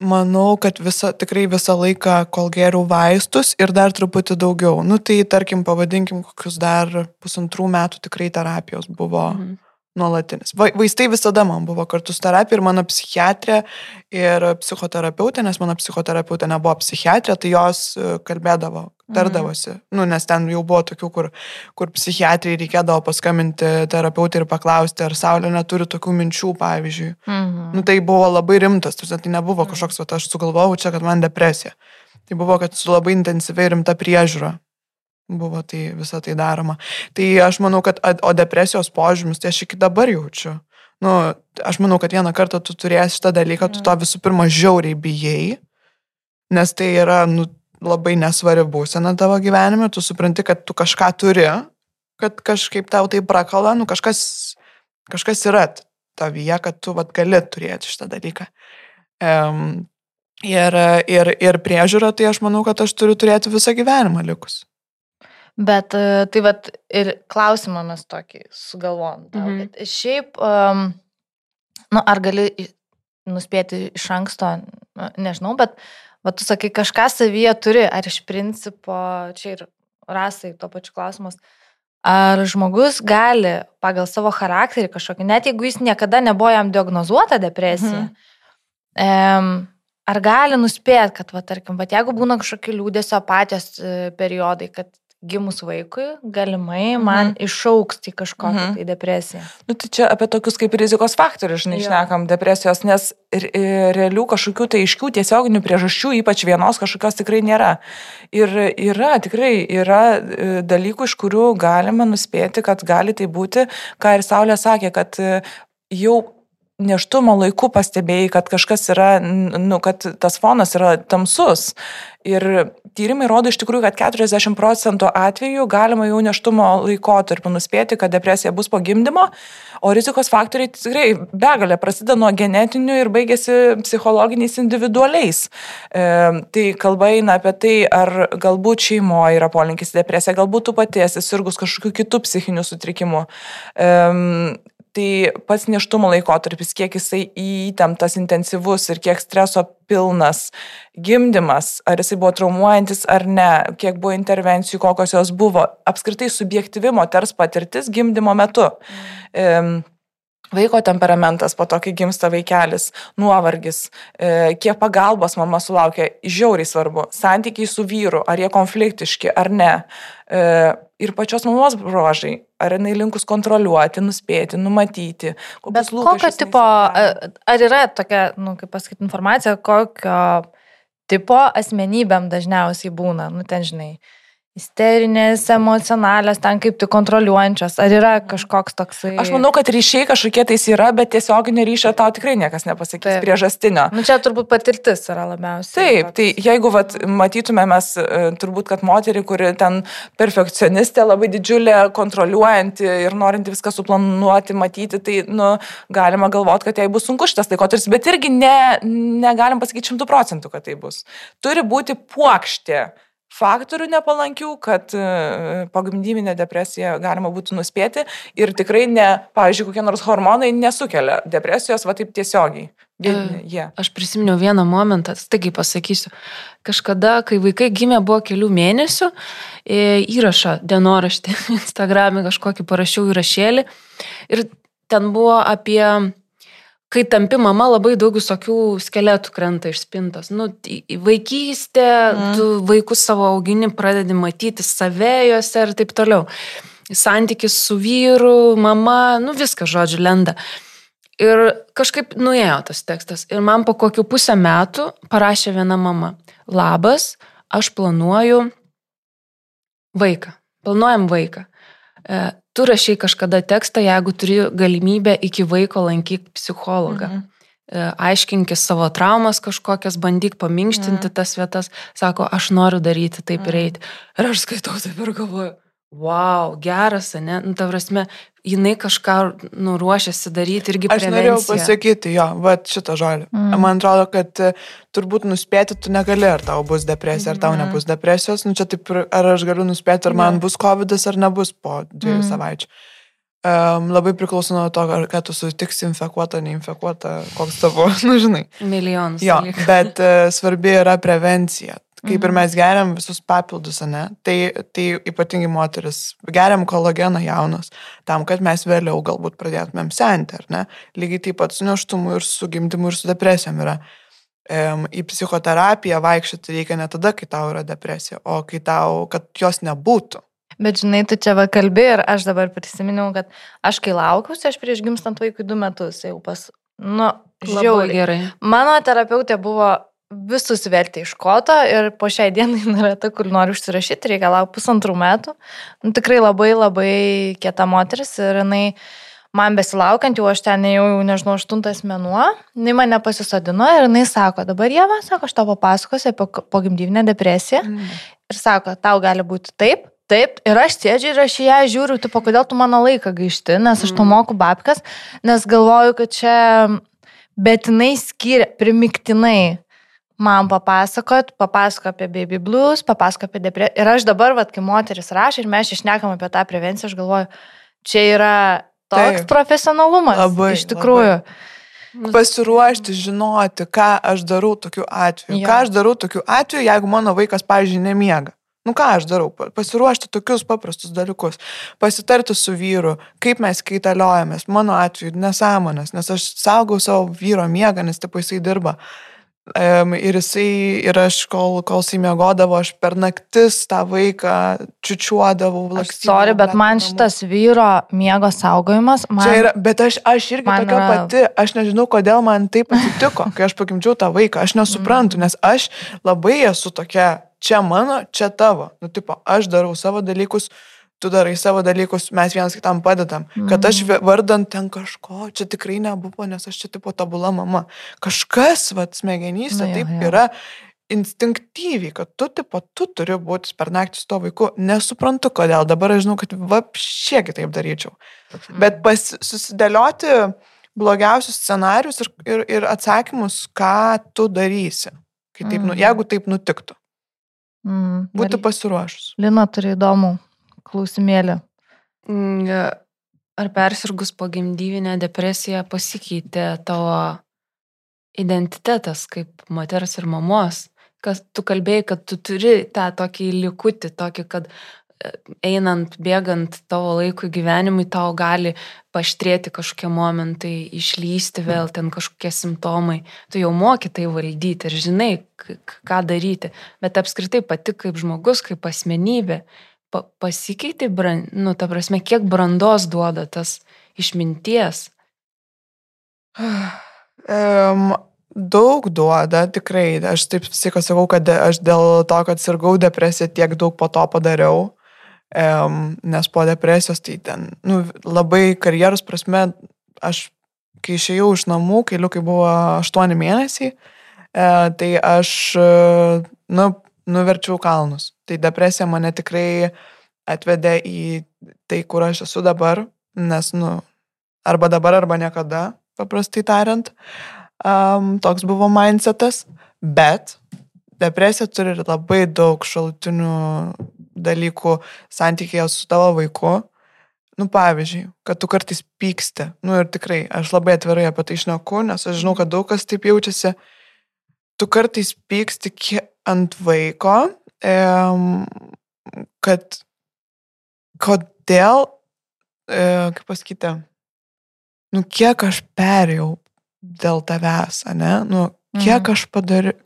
manau, kad visa, tikrai visą laiką, kol geriau vaistus ir dar truputį daugiau. Nu, tai tarkim, pavadinkim, kokius dar pusantrų metų tikrai terapijos buvo.
Mhm.
Nuolatinis. Va- Vaistai visada man buvo kartu su terapija ir mano psichiatrė ir psichoterapeutė, nes mano psichoterapeutė nebuvo psichiatrė, tai jos e, kalbėdavo, tardavosi. Mhm. Nu, nes ten jau buvo tokių, kur, kur psichiatrijai reikėdavo paskambinti terapeutį ir paklausti, ar Saulė neturi tokių minčių, pavyzdžiui.
Mhm.
Nu, tai buvo labai rimtas, tai nebuvo kažkoks, va, aš sugalvojau čia, kad man depresija. Tai buvo, kad su labai intensyviai rimta priežiūra buvo tai visą tai daroma. Tai aš manau, kad, o depresijos požymis, tai aš iki dabar jaučiu. Nu, aš manau, kad vieną kartą tu turėsi šitą dalyką, tu to visų pirma žiauriai bijai, nes tai yra nu, labai nesvari būsena tavo gyvenime, tu supranti, kad tu kažką turi, kad kažkaip tau tai prakala, nu kažkas, kažkas yra tavyje, kad tu vat, gali turėti šitą dalyką. Um, ir, ir, ir priežiūra, tai aš manau, kad aš turiu turėti visą gyvenimą likus.
Bet e, tai vad ir klausimą mes tokį sugalvom. tau,
Mhm.
kad Šiaip, um, nu, ar gali nuspėti iš anksto, nežinau, bet va, tu sakai, kažką savyje turi, ar iš principo, čia ir rasai to pačiu klausimas, ar žmogus gali pagal savo charakterį kažkokį, net jeigu jis niekada nebuvo jam diagnozuota depresija,
Mhm.
Em, ar gali nuspėti, kad, va, tarkim, bet jeigu būna kažkokie liūdėsio apatijos e, periodai, kad gimus vaikui galimai man
Mhm.
išauks į kažkokią
Mhm.
tai depresiją.
Nu, tai čia apie tokius kaip rizikos faktorius, žinai,
Jo.
šnekam depresijos, nes realių kažkokių tai aiškių tiesioginių priežasčių, ypač vienos kažkokios tikrai nėra. Ir yra, tikrai yra e, dalykų, iš kurių galima nuspėti, kad gali tai būti, ką ir Saulė sakė, kad e, jau neštumo laiku pastebėjai, kad kažkas yra, nu, kad tas fonas yra tamsus. Ir tyrimai rodo iš tikrųjų, kad 40 procentų atvejų galima jau neštumo laikotarpiu nuspėti, kad depresija bus po gimdymo, o rizikos faktoriai tikrai begalė prasideda nuo genetinių ir baigėsi psichologiniais individualiais. E, tai kalba eina apie tai, ar galbūt šeimoje yra polinkis į depresiją, galbūt tu pati esi sirgus kažkokiu kitų psichinių sutrikimų. E, Tai pats neštumo laikotarpis, kiek jisai įtemptas, intensyvus ir kiek streso pilnas, gimdymas, ar jisai buvo traumuojantis ar ne, kiek buvo intervencijų, kokios jos buvo, apskritai subjektyvi moters patirtis gimdymo metu. Mm. Vaiko temperamentas, po to, kai gimsta vaikelis, nuovargis, e, kiek pagalbos mama sulaukia, žiauriai svarbu. Santykiai su vyru, ar jie konfliktiški ar ne. E, ir pačios mamos bruožai, ar jinai linkus kontroliuoti, nuspėti, numatyti.
Bet kokio tipo, a- ar yra tokia, nu, kaip pasakyti, informacija, kokio tipo asmenybėm dažniausiai būna, nu, ten žinai, Isterinės, emocionalios, ten kaip tik kontroliuojančios. Ar yra kažkoks toksai...
Aš manau, kad ryšiai kažkokie tais yra, bet tiesioginio ryšio tau tikrai niekas nepasakys Taip. priežastinio.
Nu, čia turbūt patirtis yra labiausiai.
Taip, tai jeigu vat, matytume mes e, turbūt, kad moterį, kuri ten perfekcionistė, labai didžiulė, kontroliuojanti ir norinti viską suplanuoti, matyti, tai nu, galima galvoti, kad jai bus sunku šitas laikotarpis, bet irgi ne, negalim pasakyti šimtų procentų, kad tai bus. Turi būti puokštė faktorių nepalankių, kad e, pogimdyminę depresiją galima būtų nuspėti ir tikrai ne, pavyzdžiui, kokie nors hormonai nesukelia depresijos, va taip tiesiogiai.
Yeah. Aš prisiminiau vieną momentą, staigiai pasakysiu. Kažkada, kai vaikai gimė, buvo kelių mėnesių, e, įrašą dienoraštį, Instagram'e kažkokį parašiau įrašėlį ir ten buvo apie kai tampi mama, labai daug visokių skeletų krenta iš spintos. Nu, vaikystė, mm. tu vaikus savo augini, pradedi matyti save juose ir taip toliau. Santykis su vyru, mama, nu viskas, žodžiu, lenda. Ir kažkaip nuėjo tas tekstas. Ir man po kokių pusę metų parašė viena mama. Labas, aš planuoju vaiką. Planuojam vaiką. Tu rašiai kažkada tekstą, jeigu turi galimybę iki vaiko lankyk psichologą. Mhm. E, aiškinkis savo traumas kažkokias, bandyk paminkštinti mhm. tas vietas, sako, aš noriu daryti taip mhm. ir eiti. Ir aš skaitau taip ir galvoju, wow, geras, ne? Nu, ta prasme, jinai kažką nuruošiasi daryti irgi prevenciją.
Aš norėjau pasakyti, jo, va šitą žodį. Mm. Man atrodo, kad e, turbūt nuspėti tu negali, ar tau bus depresija, ar tau mm. nebus depresijos. Nu, čia taip, ar aš galiu nuspėti, ar man mm. bus COVID ar nebus po dviejų mm. savaičių. Um, labai priklauso nuo to, ar tu sutiksi infekuotą, neinfekuotą, koks tavo, nu žinai.
Milijonus.
Jo, dalykų. bet uh, svarbi yra prevencija. Kaip mhm. ir mes geriam visus papildus, ne? Tai, tai ypatingai moteris geriam kolageną jaunos, tam, kad mes vėliau galbūt pradėtumėm senti, ar ne? Lygiai taip pat su neštumu ir su gimdymu ir su depresijom yra. Um, į psichoterapiją vaikščioti reikia ne tada, kai tau yra depresija, o kai tau, kad jos nebūtų.
Bet žinai, tu čia va kalbi ir aš dabar prisiminiau, kad aš kai laukiausi, aš prieš gimstant vaikui du metus jau pas, nu, žiauriai gerai. Mano terapeutė buvo visus vertė iš koto ir po šiai dienai nėra ta, kur noriu užsirašyti, reikia laukti pusantrų metų. Nu, tikrai labai labai kieta moteris ir jinai man besilaukiant, jau aš ten jau, nežinau, aštuntas mėnuo, jinai mane pasisodino ir jinai sako, dabar jie, sako, aš tau papasakosiu apie pogimdyvinę depresiją mm. ir sako, tau gali būti taip, Taip, ir aš sėdžiu ir aš ją žiūriu, tipo, kodėl tu mano laiką gaišti, nes aš to mm. moku babkas, nes galvoju, kad čia, bet jinai skiria primiktinai man papasakot, papasako apie baby blues, papasako apie depresiją. Ir aš dabar, vat, kai moteris rašo ir mes išnekam apie tą prevenciją, aš galvoju, čia yra toks Taip, profesionalumas. Labai. Iš tikrųjų.
Labai. Pasiruošti, žinoti, ką aš darau tokiu atveju. Jo. Ką aš darau tokiu atveju, jeigu mano vaikas, pavyzdžiui, nemiega. Nu ką aš darau? Pasiruošti tokius paprastus dalykus. Pasitarti su vyru, kaip mes kaitaliojamės. Mano atveju nesąmonės, nes aš saugau savo vyro miegą, nes taip jisai dirba. Um, ir jisai, ir aš, kol, kol jisai mėgodavo, aš per naktis tą vaiką čiučiuodavau.
Sorry, bet man šitas vyro miego saugojimas. Man,
Čia yra, bet aš, aš irgi tokia yra... pati, aš nežinau, kodėl man taip atsitiko, kai aš pagimdžiau tą vaiką. Aš nesuprantu, mm. nes aš labai esu tokia, čia mano, čia tavo. Nu, tipo, aš darau savo dalykus, tu darai savo dalykus, mes vienas kitam padedam. Kad aš mhm. vardant ten kažko, čia tikrai nebuvo, nes aš čia tipo tobula mama. Kažkas, vad, smegenyse taip ja, ja. yra instinktyviai, kad tu, tipo, tu turi būti per naktį su to vaiku. Nesuprantu, kodėl. Dabar aš žinau, kad vapšie kitaip daryčiau. Bet pas, susidėlioti blogiausius scenarius ir, ir, ir atsakymus, ką tu darysi, taip, nu, jeigu taip nutiktų. Mm, Būti pasiruošus.
Lina turi įdomų klausimėlį.
Mm, ar persirgus pogimdyvinę depresiją pasikeitė tavo identitetas kaip moters ir mamos? Kas tu kalbėjai, kad tu turi tą tokį likutį, tokį, kad e, einant, bėgant tavo laikui gyvenimui, tau gali paštrėti kažkokie momentai, išlysti vėl ten kažkokie simptomai. Tu jau moki tai valdyti ir žinai, ką daryti. Bet apskritai pati kaip žmogus, kaip asmenybė, pa, pasikeitė, brand, nu, ta prasme, kiek brandos duoda tas išminties?
Um, daug duoda, tikrai. Aš taip visai sakau, kad aš dėl to, kad sirgau depresiją, tiek daug po to padariau. Um, nes po depresijos tai ten, nu, labai karjeros prasme, aš kai išėjau iš namų, kai liukai buvo 8 mėnesiai, e, tai aš, e, nu, nuverčiau kalnus. Tai depresija mane tikrai atvedė į tai, kur aš esu dabar, nes, nu, arba dabar, arba niekada, paprastai tariant. Um, toks buvo mindsetas, bet depresija turi labai daug šalutinių dalykų santykėje su tavo vaiku. Nu, pavyzdžiui, kad tu kartais pyksti. Nu ir tikrai, aš labai atvirai apie tai išneku, nes aš žinau, kad daug kas taip jaučiasi. Tu kartais pyksti ant vaiko, kad kodėl, e, kaip pasakyti, nu kiek aš perėjau dėl tavęs, ne? Nu, kiek mhm. aš padariau,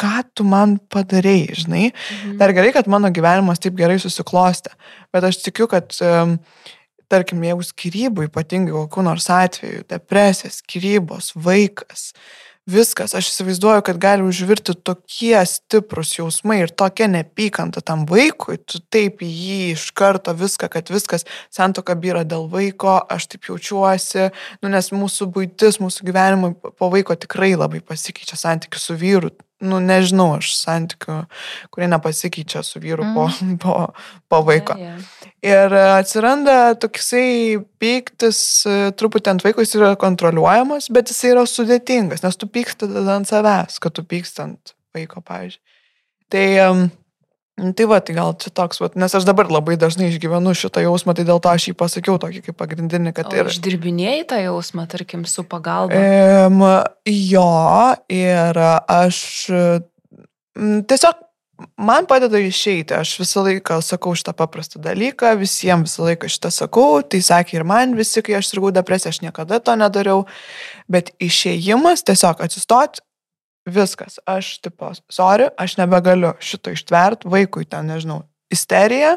ką tu man padarėjai, žinai. Mhm. Dar gerai, kad mano gyvenimas taip gerai susiklostė, bet aš tikiu, kad, tarkim, jeigu skirybų, ypatingai kokiu nors atveju, depresija, skirybos, vaikas, viskas, aš įsivaizduoju, kad gali užvirti tokie stiprus jausmai ir tokia nepykanta tam vaikui, tu taip į jį iš karto viską, kad viskas santoka vyra dėl vaiko, aš taip jaučiuosi, nu, nes mūsų būtis, mūsų gyvenimai po vaiko tikrai labai pasikeičia santykių su vyru, nu, nežinau, aš santykių, kurie nepasikeičia su vyru mm. po, po, po vaiko. Yeah, yeah. Ir atsiranda toksai pyktis, truputį ant vaiko jis yra kontroliuojamas, bet jis yra sudėtingas, nes tu pyksti tada ant savęs, kad tu pyksti ant vaiko, pavyzdžiui. Tai um, tai va, tai gal čia toks, va, nes aš dabar labai dažnai išgyvenu šitą jausmą, tai dėl to aš jį pasakiau tokį kaip pagrindinį, kad
ir... Išdirbinėjai tą jausmą, tarkim, su pagalba.
Um, jo, ir aš tiesiog man padeda išeiti, aš visą laiką sakau šitą paprastą dalyką, visiems visą laiką šitą sakau, tai sakė ir man visi, kai aš sirgau depresiją, aš niekada to nedariau, bet išėjimas tiesiog atsistoti viskas, aš, tipo, sorry, aš nebegaliu šito ištvert, vaikui ten, nežinau, isterija,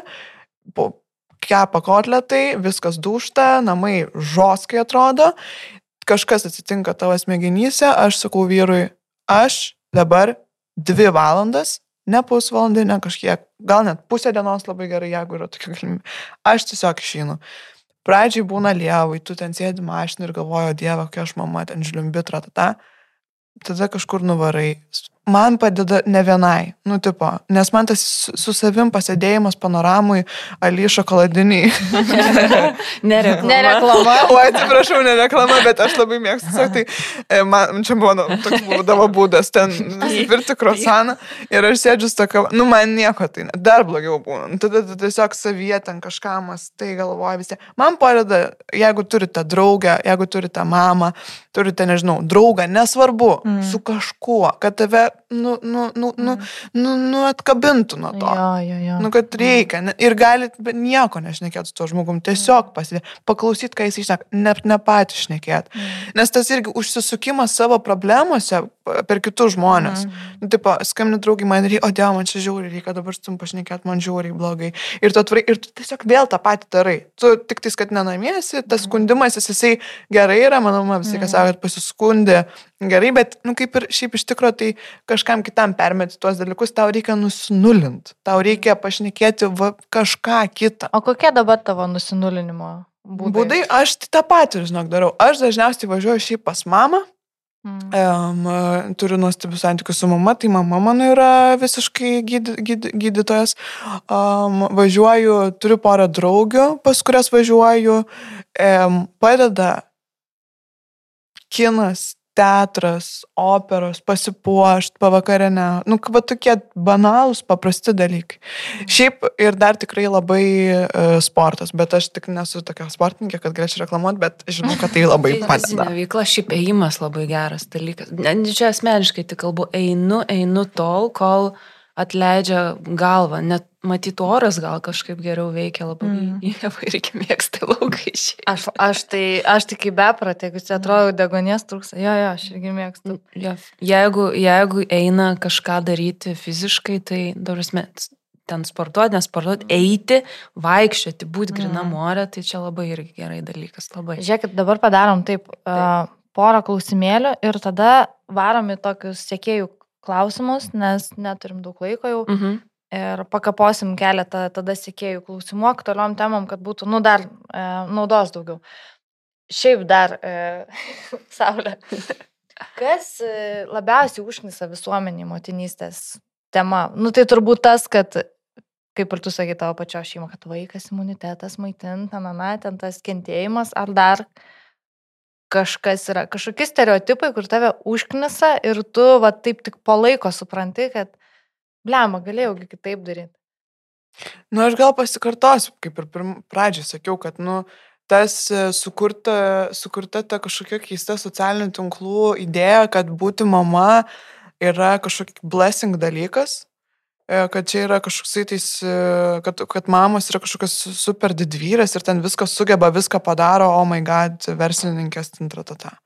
kepa kotletai, viskas dušta, namai žoskai atrodo, kažkas atsitinka tavo smegenyse, aš sakau vyrui, aš dabar dvi valandas, ne pusvalandį, ne kažkiek, gal net pusę dienos labai gerai, jeigu yra tokia galimybė, aš tiesiog išeinu. Pradžiai būna lievai, tu ten sėdi mašinai ir galvojo, Dieve, kokia aš mama ten žliumbitra, tada. Ta tada kažkur nuvarai. Man padeda ne vienai, nu tipo, nes man tas su savim pasėdėjimas panoramui, ali šokoladiniai.
nereklama.
nereklama.
O atsiprašau, nereklama, bet aš labai mėgstu, sak, tai e, man čia buvo, nu, toks būdavo būdas, ten nusipirkti krosaną ir aš sėdžiu tokia, nu man nieko tai, ne, dar blogiau būna. Nu, tada tu tiesiog savyje ten kažką mastai galvoja visi. Man padeda, jeigu turite draugę, jeigu turite mamą, turite, nežinau, draugą, nesvarbu, mm. su kažkuo, kad tave, nu, nu, nu, nu, mm. nu, nu atkabintų nuo to.
Jo, jo, jo.
Nu, kad reikia. Mm. Ir galit nieko nešnekėti su to žmogum, tiesiog mm. pasidė, paklausyti, ką jis išneka, ne, ne patys šnekėti. Nes tas irgi užsisukimas savo problemuose per kitus žmonės. Mm. Nu, tipo, skambini draugai man ir, o dėl man čia žiauriai, reikia dabar su jum pašnekėti, man žiauriai blogai. Ir tu, atvarai, ir tu tiesiog vėl tą patį darai. Tu tik tais, kad nenamiesi, tas skundimas, jisai gerai yra, manau, visi, kas sako, kad pasiskundė gerai, bet, nu, kaip ir šiaip iš tikrųjų, tai kažkam kitam permeti tuos dalykus, tau reikia nusinulinti, tau reikia pašnekėti va, kažką kitą.
O kokie dabar tavo nusinulinimo būdai?
Būdai, aš tai tą patį, žinok, darau. Aš dažniausiai važiuoju šiaip pas mamą, Mm. Um, turiu nuostabius santykius su mama, tai mama mano yra visiškai gyd, gyd, gydytojas. Um, važiuoju, turiu porą draugių, pas kurias važiuoju. Um, padeda kinas, teatras, operos, pasipuošt, pavakarinę, nu, va tokie banalūs, paprasti dalykai. Šiaip ir dar tikrai labai uh, sportas, bet aš tik nesu tokia sportininkė, kad galėčiau reklamuoti, bet žinau, kad tai labai padeda.
Veikla, šiaip ėjimas labai geras dalykas. Čia asmeniškai tik kalbu, einu, einu tol, kol atleidžia galvą, net matyt, oras gal kažkaip geriau veikia, labai mm. reikia mėgsti laukai šiai.
Aš, aš tai, aš tik į bepratę, jeigu čia atrodo degonės trūksta, jo, jo, aš irgi mėgstu.
Ja. Jeigu, jeigu eina kažką daryti fiziškai, tai, darusme, ten sportuoti, nesportuoti, eiti, vaikščioti, būti grina mm. morė, tai čia labai irgi gerai dalykas. Labai.
Žiūrėkit, dabar padarom taip. taip. Uh, porą klausimėlių ir tada varom į tokius sėkėjų klausimus, nes neturim daug laiko jau.
Mhm.
Ir pakaposim keletą tada sėkėjų klausimų aktualiom temam, kad būtų, nu, dar e, naudos daugiau. Šiaip dar, e, Saulė, kas e, labiausiai užknisa visuomenį motinystės tema? Nu, tai turbūt tas, kad, kaip ir tu sakai tavo pačio šeima, kad vaikas imunitetas maitinta, na, ten tas kentėjimas, ar dar kažkas yra, kažkokie stereotipai, kur tave užknisa ir tu, va, taip tik po laiko supranti, kad, blema, galėjau kitaip daryti.
Nu, aš gal pasikartosiu, kaip ir pradžioj sakiau, kad, nu, tas e, sukurta, sukurta ta kažkokia keista socialinių tinklų idėja, kad būti mama yra kažkokia blessing dalykas, kad čia yra kažkoksai tais, e, kad, kad mamos yra kažkokios super didvyrės ir ten viską sugeba, viską padaro, oh my god, verslininkės tintratata.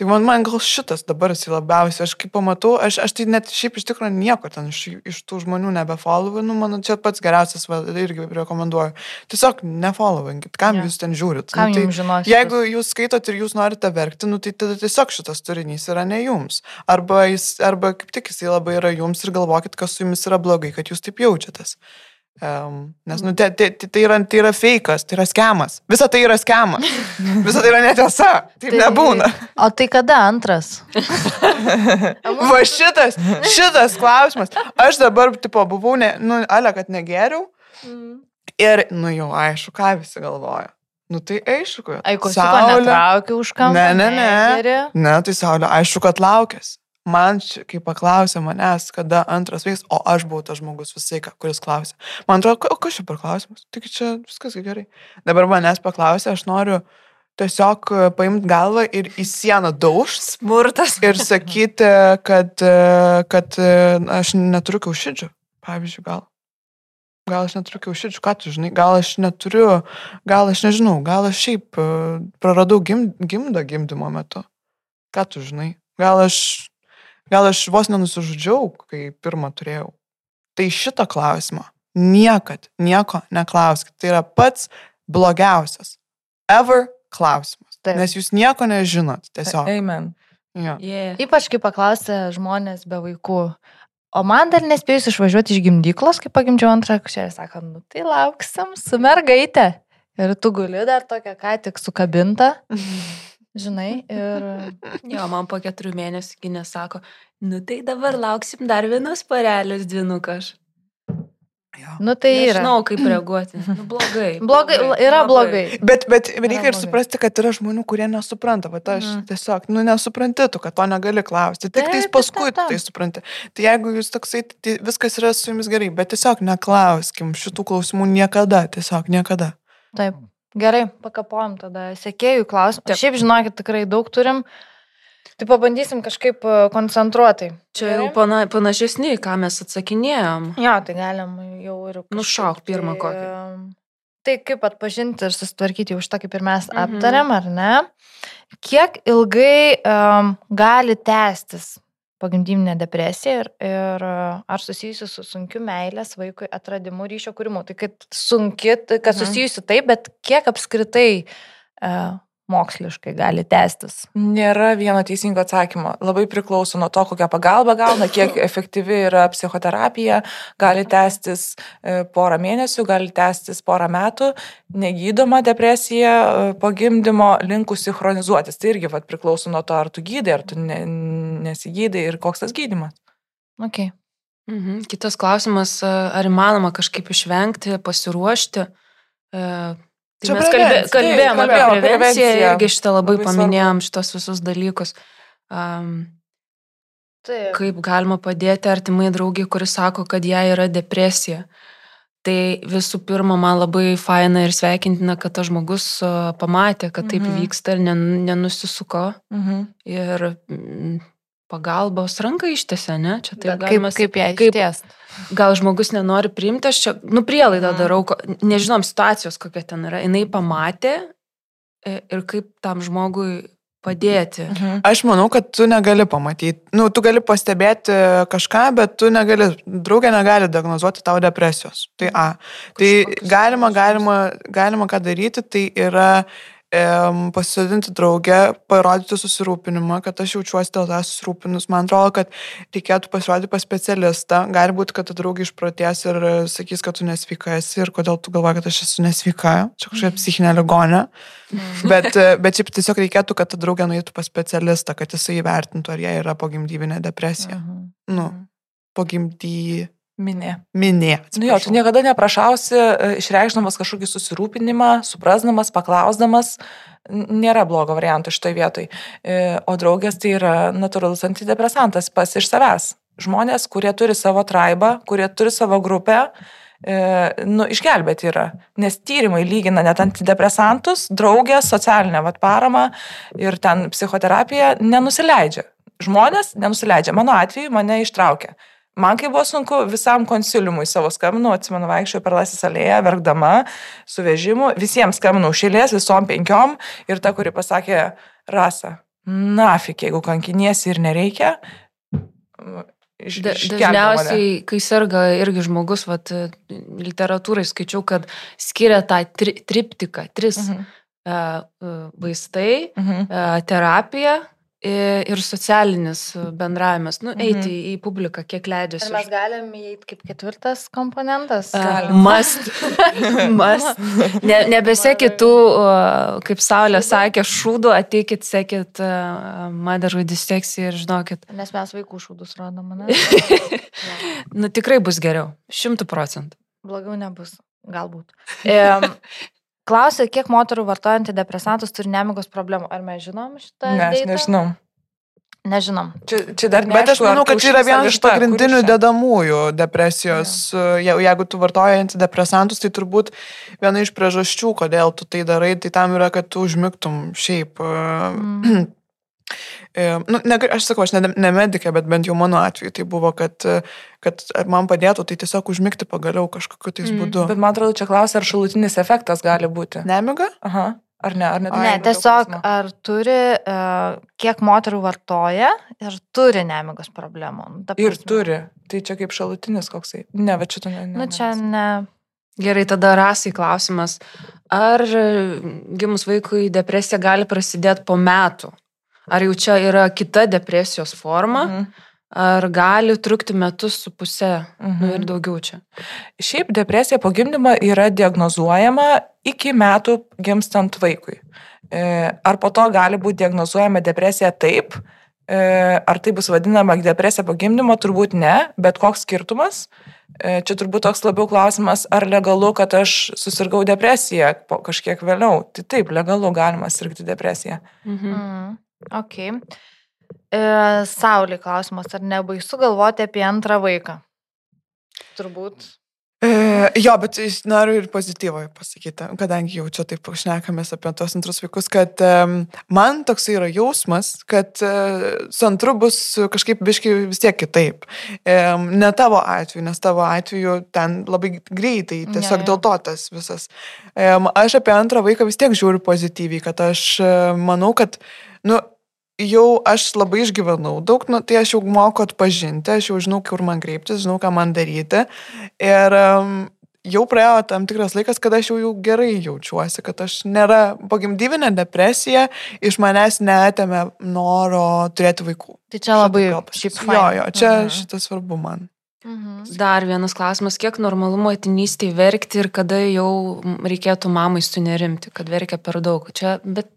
Tai man, man gal šitas dabar esi labiausiai, aš kaip pamatau, aš, aš tai net šiaip iš tikrųjų nieko ten iš, iš tų žmonių nebefollowinu, man čia pats geriausias, va, irgi rekomenduoju. Tiesiog nefollowinkit, kam
Jo.
jūs ten žiūrit.
Kam
nu, tai,
jums žinosi?
Jeigu jūs skaitot ir jūs norite verkti, nu, tai tada tiesiog šitas turinys yra ne jums. Arba, jis, arba kaip tik jisai labai yra jums ir galvokit, kas su jumis yra blogai, kad jūs taip jaučiatės. Um, nes nu, tai, tai, tai, yra, tai yra fejkas, tai yra skemas. Visa tai yra skemas. Visa tai yra netiesa. Taip
Tai-
nebūna.
O tai kada antras?
Va šitas, šitas klausimas. Aš dabar, tipo, buvau, ne, nu, ale, kad negeriau. Ir, nu jau, aišku, ką visi galvoja. Nu tai aišku.
Su ko netraukiu už kampą.
Ne, ne, ne. Ne, tai Saulė, aišku, kad laukės. Man, kai paklausė manęs, kada antras veiks, o aš buvau tas žmogus visai, kuris klausė. Man atrodo, o kas čia per klausimas? Tik čia viskas gerai. Dabar manęs paklausė, aš noriu tiesiog e, paimti galvą ir į sieną daužt
Smurtas.
ir sakyti, kad, e, kad e, aš neturiu kiaušidžių. Pavyzdžiui, gal. Gal aš neturiu kiaušidžių, ką tu žinai, gal aš neturiu, gal aš nežinau, gal aš šiaip praradau gim, gimdą gimdymo metu. Ką tu žinai? Gal aš, gal aš vos nenusižudžiau, kai pirmą turėjau. Tai šito klausimo niekad nieko neklauskit. Tai yra pats blogiausias ever klausimas.
Taip.
Nes jūs nieko nežinot, tiesiog.
Amen.
Jo.
Yeah.
Ypač kai paklausė žmonės be vaikų. O man dar nespėjus išvažiuoti iš gimdyklos, kai pagimdžiau antrą kušerį, sako, nu tai lauksim su mergaitė. Ir tu guli dar tokia ką tik sukabinta, žinai, ir...
Jo, man po keturių mėnesių gynė sako, nu tai dabar lauksim dar vienos parelius dvinukas.
Jo.
Nu tai yra.
Nežinau, kaip reaguoti. Nu, blogai.
Blogai, yra blogai.
Bet, bet reikia ir
blogai.
suprasti, kad yra žmonių, kurie nesupranta. Bet aš mm. tiesiog, nu, nesupranti tu, kad to negali klausti. Tik tais paskui
taip, taip.
tai supranti. Tai jeigu jūs toksai, tai viskas yra su jumis gerai. Bet tiesiog neklauskim šitų klausimų niekada. Tiesiog niekada.
Taip. Gerai, pakapojom tada sekėjų klausimą. Šiaip žinokit, tikrai daug turim. Tai pabandysim kažkaip e, koncentruotai.
Čia jau
Gerai?
pana, panašesni, ką mes atsakinėjom.
Jo, tai galim jau ir...
Nušauk pirmą
tai,
kokį.
em, Tai kaip atpažinti ir susitvarkyti už tą, kaip ir mes
Mhm.
aptarėm, ar ne? Kiek ilgai um, gali tęstis pagimdyminė depresija ir, ir ar susijusi su sunkiu meilės vaikui atradimu ryšio kūrimu. Tai kad sunki, tai kad
Mhm.
susijusi taip, bet kiek apskritai uh, moksliškai gali tęstis?
Nėra vieno teisingo atsakymo. Labai priklauso nuo to, kokią pagalbą gauna, kiek efektyvi yra psichoterapija. Gali tęstis e, porą mėnesių, gali tęstis porą metų. Negydoma depresija e, po gimdymo linkusi chronizuotis. Tai irgi vat, priklauso nuo to, ar tu gydai, ar tu ne, nesigydai ir koks tas gydimas.
Okay.
Mhm. Kitas klausimas, ar įmanoma kažkaip išvengti, pasiruošti. E, Tai
Čia
mes kalbė, kalbėjom
kalbėjom apie
prevenciją
prevenciją.
irgi šitą labai,
Labai
paminėjom, šitos visus dalykus. Um,
Taip.
kaip galima padėti artimai draugiai, kuris sako, kad jai yra depresija. Tai visų pirma, man labai faina ir sveikintina, kad tas žmogus pamatė, kad taip
Mhm.
vyksta ir nen- nenusisuko.
Mhm.
Ir pagalbos ranką ištėse, ne? Čia taip
Bet
galima
Kaip, kaip ją
kaip-
išties?
gal žmogus nenori priimti, aš čia, nu, prielaidą
Mhm.
darau, ko- nežinom situacijos, kokia ten yra. Jis pamatė e, ir kaip tam žmogui padėti.
Mhm.
Aš manau, kad tu negali pamatyti. Nu, tu gali pastebėti kažką, bet tu negali, draugė negali diagnozuoti tau depresijos. Tai A. Tai
Kažkokius
galima, galima, galima ką daryti, tai yra pasodinti draugę, parodyti susirūpinimą, kad aš jaučiuosi dėl to susirūpinus. Man atrodo, kad reikėtų pasirodyti pas specialistą. Gali būti, kad ta draugė išprotės ir sakys, kad tu nesveika esi ir kodėl tu galvoji, kad aš esu nesveika. Čia kažkokia psichinė ligonė. Bet, bet šiaip tiesiog reikėtų, kad ta draugė nueitų pas specialistą, kad jisai įvertintų, ar jie yra pogimdyvinė depresija.
Mhm.
Nu, pogimdy.
Minė.
Minė.
Nu jo, tu niekada neprašausi, e, išreikšdamas kažkokį susirūpinimą, suprasdamas, paklausdamas, nėra blogo varianto šitoje vietoje. O draugės tai yra natūralus antidepresantas pas iš savęs. Žmonės, kurie turi savo traibą, kurie turi savo grupę, e, nu, išgelbėti yra. Nes tyrimai lygina net antidepresantus, draugės, socialinę vat, paramą ir ten psichoterapiją nenusileidžia. Žmonės nenusileidžia. Mano atveju mane ištraukė. Man kai buvo sunku visam konsiliumui savo skambinu, atsimenu, vaikščiau per Laisvės alėją, verkdama, su vežimu, visiems skambinu šilės, visom penkiom ir ta, kuri pasakė, rasa, nafik, jeigu kankiniesi ir nereikia. Iš,
Da, dažniausiai, kai serga irgi žmogus, vat, literatūrai skaičiau, kad skiria tą tri, triptiką, tris
Mhm.
uh, vaistai,
Mhm.
uh, terapija ir socialinis uh, bendravimas. Nu,
Mhm.
eiti į publiką, kiek leidžiasi.
Ir mes galim įeiti kaip ketvirtas komponentas.
galim.
Mast. Mast. Ne, nebesekit tų, uh, kaip Saulė sakė, šūdų, ateikit, sekit uh, Motherhood distekciją ir žinokit,
Nes mes vaikų šūdus rodom, ne?
nu tikrai bus geriau. Šimtų procentų.
Blogiau nebus. Galbūt. Klausia, kiek moterų vartoja antidepresantus turi nemigos problemų. Ar mes žinom šitą?
Ne, aš
deitą?
nežinau.
Nežinom.
Čia, čia dar ne.
Bet aš manau, kad čia yra vienas iš pagrindinių dedamųjų depresijos. Je- Jeigu tu vartoji antidepresantus, tai turbūt viena iš priežasčių, kodėl tu tai darai, tai tam yra, kad tu užmigtum šiaip. Mm. Nu, ne, aš sakau, aš ne, ne medikė, bet bent jau mano atveju tai buvo, kad, e, kad ar man padėtų, tai tiesiog užmigti pagaliau kažkokiu tais
Mm,
būdu.
Bet man atrodo, čia klausia, ar šalutinis efektas gali būti.
Nemiga?
Aha. Ar ne? Ar ne?
Ne, tiesiog ar turi, uh, kiek moterų vartoja ir turi nemigos problemų. Nu, ta
Ir
prasme.
turi. Tai čia kaip šalutinis koksai. Ne, bet šito ne. ne
Nu, čia
ne.
Gerai, tada rasai klausimas. Ar e, gimus vaikui depresija gali prasidėti po metų? Ar jau čia yra kita depresijos forma?
Mhm.
Ar gali trukti metus su pusė
Mhm.
nu, ir daugiau čia?
Šiaip depresija po gimdymo yra diagnozuojama iki metų gimstant vaikui. E, Ar po to gali būti diagnozuojama depresija taip, e, ar tai bus vadinama depresija po gimdymo, turbūt ne, bet koks skirtumas. E, Čia turbūt toks labiau klausimas, ar legalu, kad aš susirgau depresiją po kažkiek vėliau. Tai taip, legalu galima sirgti depresiją.
Mhm.
Ok. E, Saulė klausimas, ar nebaisu galvoti apie antrą vaiką? Turbūt.
E, jo, bet noriu ir pozityvoje pasakyti, kadangi jau čia taip šnekamės apie tos antrus vaikus, kad um, man toks yra jausmas, kad uh, su antru bus kažkaip biškai vis tiek kitaip. Um, ne tavo atveju, nes tavo atveju ten labai greitai, tiesiog
jo.
dėl to tas visas. Um, aš apie antrą vaiką vis tiek žiūriu pozityviai, kad aš uh, manau, kad, nu, jau aš labai išgyvenau daug, nu, tai aš jau moku atpažinti, aš jau žinau, kur man kreiptis, žinau, ką man daryti. Ir um, jau praėjo tam tikras laikas, kada aš jau, jau gerai jaučiuosi, kad aš nėra pogimdyvinė depresija, iš manęs neatėmė noro turėti vaikų.
Tai čia labai šiaip
pasakysiu. Jo, jo, čia
Mhm.
šitas svarbu man.
Mhm.
Dar vienas klausimas, kiek normalu motinystėje verkti ir kada jau reikėtų mamai sunerimti, kad verkia per daug. Čia, bet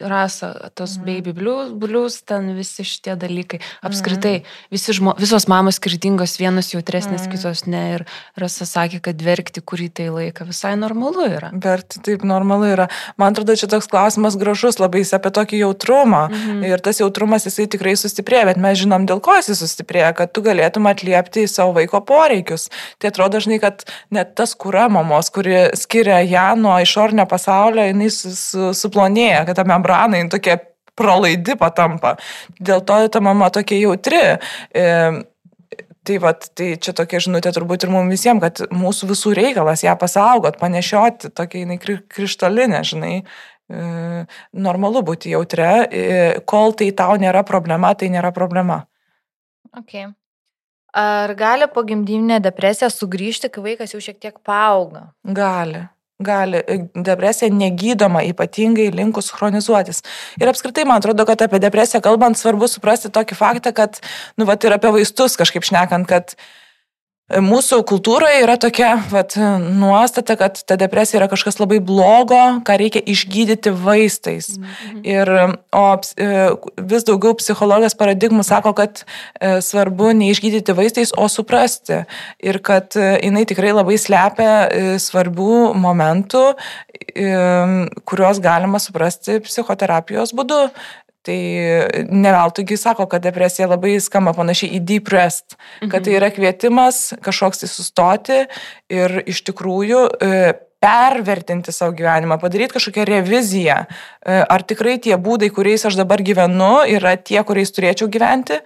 rasa, tos
Mhm.
baby blues, blues, ten visi šitie dalykai. Apskritai, visi žmo, visos mamos skirtingos, vienos jautresnės,
Mhm.
kitos ne. Ir rasa sakė, kad verkti kurį tai laiką visai normalu yra.
Bet taip normalu yra. Man atrodo, čia toks klausimas gražus, labai jis apie tokį jautrumą.
Mhm.
Ir tas jautrumas jisai tikrai sustiprėja, bet mes žinom, dėl ko jisai sustiprėja, kad tu galėtum atliepti į savo vaiko poreikius. Tai atrodo dažnai, kad net tas kūra mamos, kuri skiria ją nuo išornio pasaulio, jinai su, su, suplonėja, kad ta membrana jinai tokia pralaidi patampa. Dėl to ta mama tokia jautri. E, Tai, vat, tai čia tokia žinutė turbūt ir mums visiems, kad mūsų visų reikalas ją pasaugot, panešioti, tokia jinai kri- krištolinė, žinai. E, normalu būti jautre, e, kol tai tau nėra problema, tai nėra problema.
Okay. Ar gali pogimdyvinė depresija sugrįžti, kai vaikas jau šiek tiek paauga?
Gali. Gali depresija negydoma, ypatingai linkus chronizuotis. Ir apskritai, man atrodo, kad apie depresiją kalbant svarbu suprasti tokį faktą, kad, nu, va, ir apie vaistus kažkaip šnekant, kad Mūsų kultūroje yra tokia vat, nuostata, kad ta depresija yra kažkas labai blogo, ką reikia išgydyti vaistais. Mhm. Ir, o e, vis daugiau psichologijos paradigmų sako, kad e, svarbu neišgydyti vaistais, o suprasti. Ir kad e, jinai tikrai labai slepia svarbių momentų, kuriuos galima suprasti psichoterapijos būdu. Tai ne veltuigi sako, kad depresija labai skamba panašiai į depressed, kad tai mhm. yra kvietimas kažkoks tai sustoti ir iš tikrųjų e, pervertinti savo gyvenimą, padaryti kažkokią reviziją, e, ar tikrai tie būdai, kuriais aš dabar gyvenu, yra tie, kuriais turėčiau gyventi.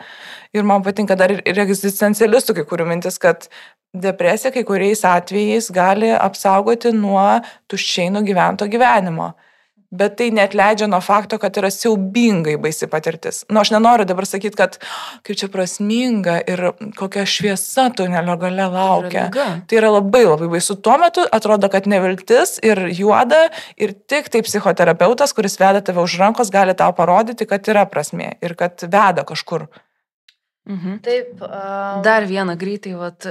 Ir man patinka dar ir egzistencialistų kai kurių mintis, kad depresija kai kuriais atvejais gali apsaugoti nuo tuščiai nugyvento gyvenimo bet tai net leidžia nuo fakto, kad yra siaubingai baisi patirtis. Na, nu, aš nenoriu dabar sakyti, kad kaip čia prasminga ir kokia šviesa tunelio gale laukia. Tai yra, tai yra labai labai baisu. Tuo metu atrodo, kad neviltis ir juoda ir tik tai psichoterapeutas, kuris veda tave už rankos, gali tau parodyti, kad yra prasmė ir kad veda kažkur.
Mhm. Taip. Um, Dar vieną greitai, vat,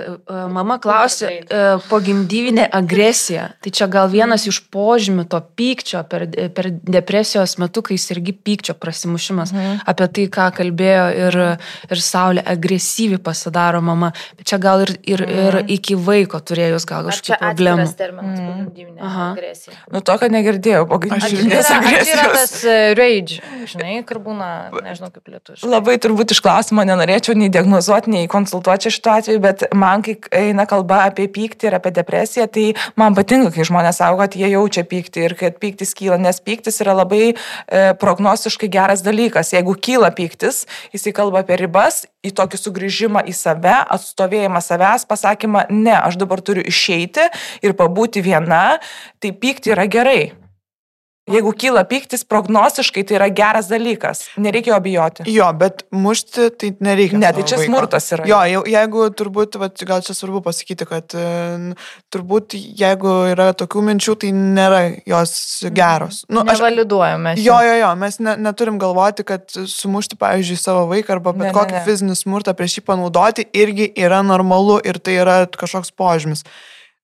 mama klausė, uh, pogimdyvinė agresija. Tai čia gal vienas iš požymių to pykčio per, per depresijos metu, kai irgi pykčio prasimušimas. Mhm. Apie tai, ką kalbėjo ir, ir Saulė, agresyvi pasidaro mama. Bet čia gal ir, ir, mhm. ir iki vaiko turėjus gal kažkokių problemų.
Tas terminas mhm. pogimdyvinė agresija.
Nu, to, kad negirdėjau, pogimdyvinės agresijos.
Tai yra tas rage, žinai, kur būna, nežinau kaip lietuviškai.
Labai turbūt iš klausimo nenorėčiau nei diagnozuoti, nei konsultuoti šituo atveju, bet man, kai eina kalba apie pyktį ir apie depresiją, tai man patinka, kai žmonės sako, kad jie jaučia pyktį ir kad pyktis kyla, nes pyktis yra labai e, prognostiškai geras dalykas. Jeigu kyla pyktis, jisai kalba apie ribas, į tokį sugrįžimą į save, atstovėjimą savęs, pasakymą, ne, aš dabar turiu išeiti ir pabūti viena, tai pykti yra gerai. Jeigu kyla pyktis, prognostiškai tai yra geras dalykas. Nereikia jo bijoti.
Jo, bet mušti tai nereikia.
Ne, tai čia vaiko. smurtas yra.
Jo, jeigu turbūt, vat, gal čia svarbu pasakyti, kad turbūt jeigu yra tokių minčių, tai nėra jos geros.
Nu, Nevaliduojame.
Jo, jo, jo, mes ne, neturim galvoti, kad sumušti, pavyzdžiui, savo vaiką arba bet ne, kokį ne, ne. fizinį smurtą prieš jį panaudoti irgi yra normalu ir tai yra kažkoks požymis.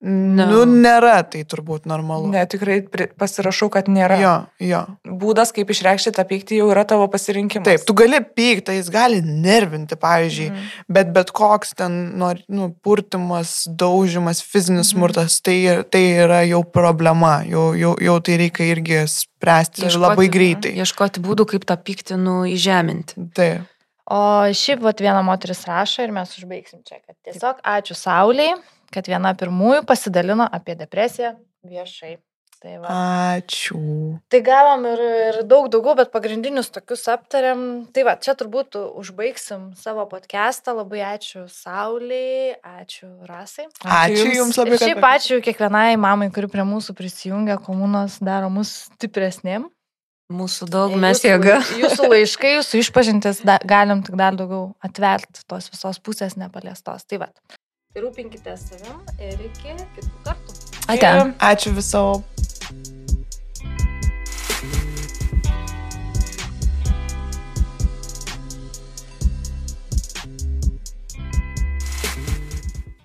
No. Nu, nėra tai turbūt normalu.
Ne, tikrai pasirašau, kad nėra.
Jo, jo.
Būdas, kaip išreikšti tą pyktį, jau yra tavo pasirinkimas.
Taip, tu gali pykti, jis gali nervinti, pavyzdžiui, mm. bet bet koks ten, nu, purtimas, daužimas, fizinis mm. smurtas, tai, tai yra jau problema, jau, jau, jau tai reikia irgi spręsti ieškoti, labai greitai.
Ieškoti būdų, kaip tą pyktį, nu, įžeminti.
Taip.
O šiaip, vat, viena moteris rašo ir mes užbaigsim čia, kad tiesiog ačiū Sauliai kad viena pirmųjų pasidalino apie depresiją viešai.
Tai va. Ačiū.
Tai gavom ir, ir daug daugiau, bet pagrindinius tokius aptariam. Tai va, čia turbūt užbaigsim savo podcastą. Labai ačiū Sauliai, ačiū Rasai.
Ačiū, ačiū Jums labai.
Ir šiaip ačiū kiekvienai mamai, kuri prie mūsų prisijungia, komunos daro mus stipresnėm.
Mūsų daug, mes jėga.
Jūsų laiškai, jūsų išpažintis, da, galim tik dar daugiau atverti tos visos pusės nepaliestos. Tai va. Tai rūpinkite savim ir iki kitų kartų.
Ate.
Ačiū viso.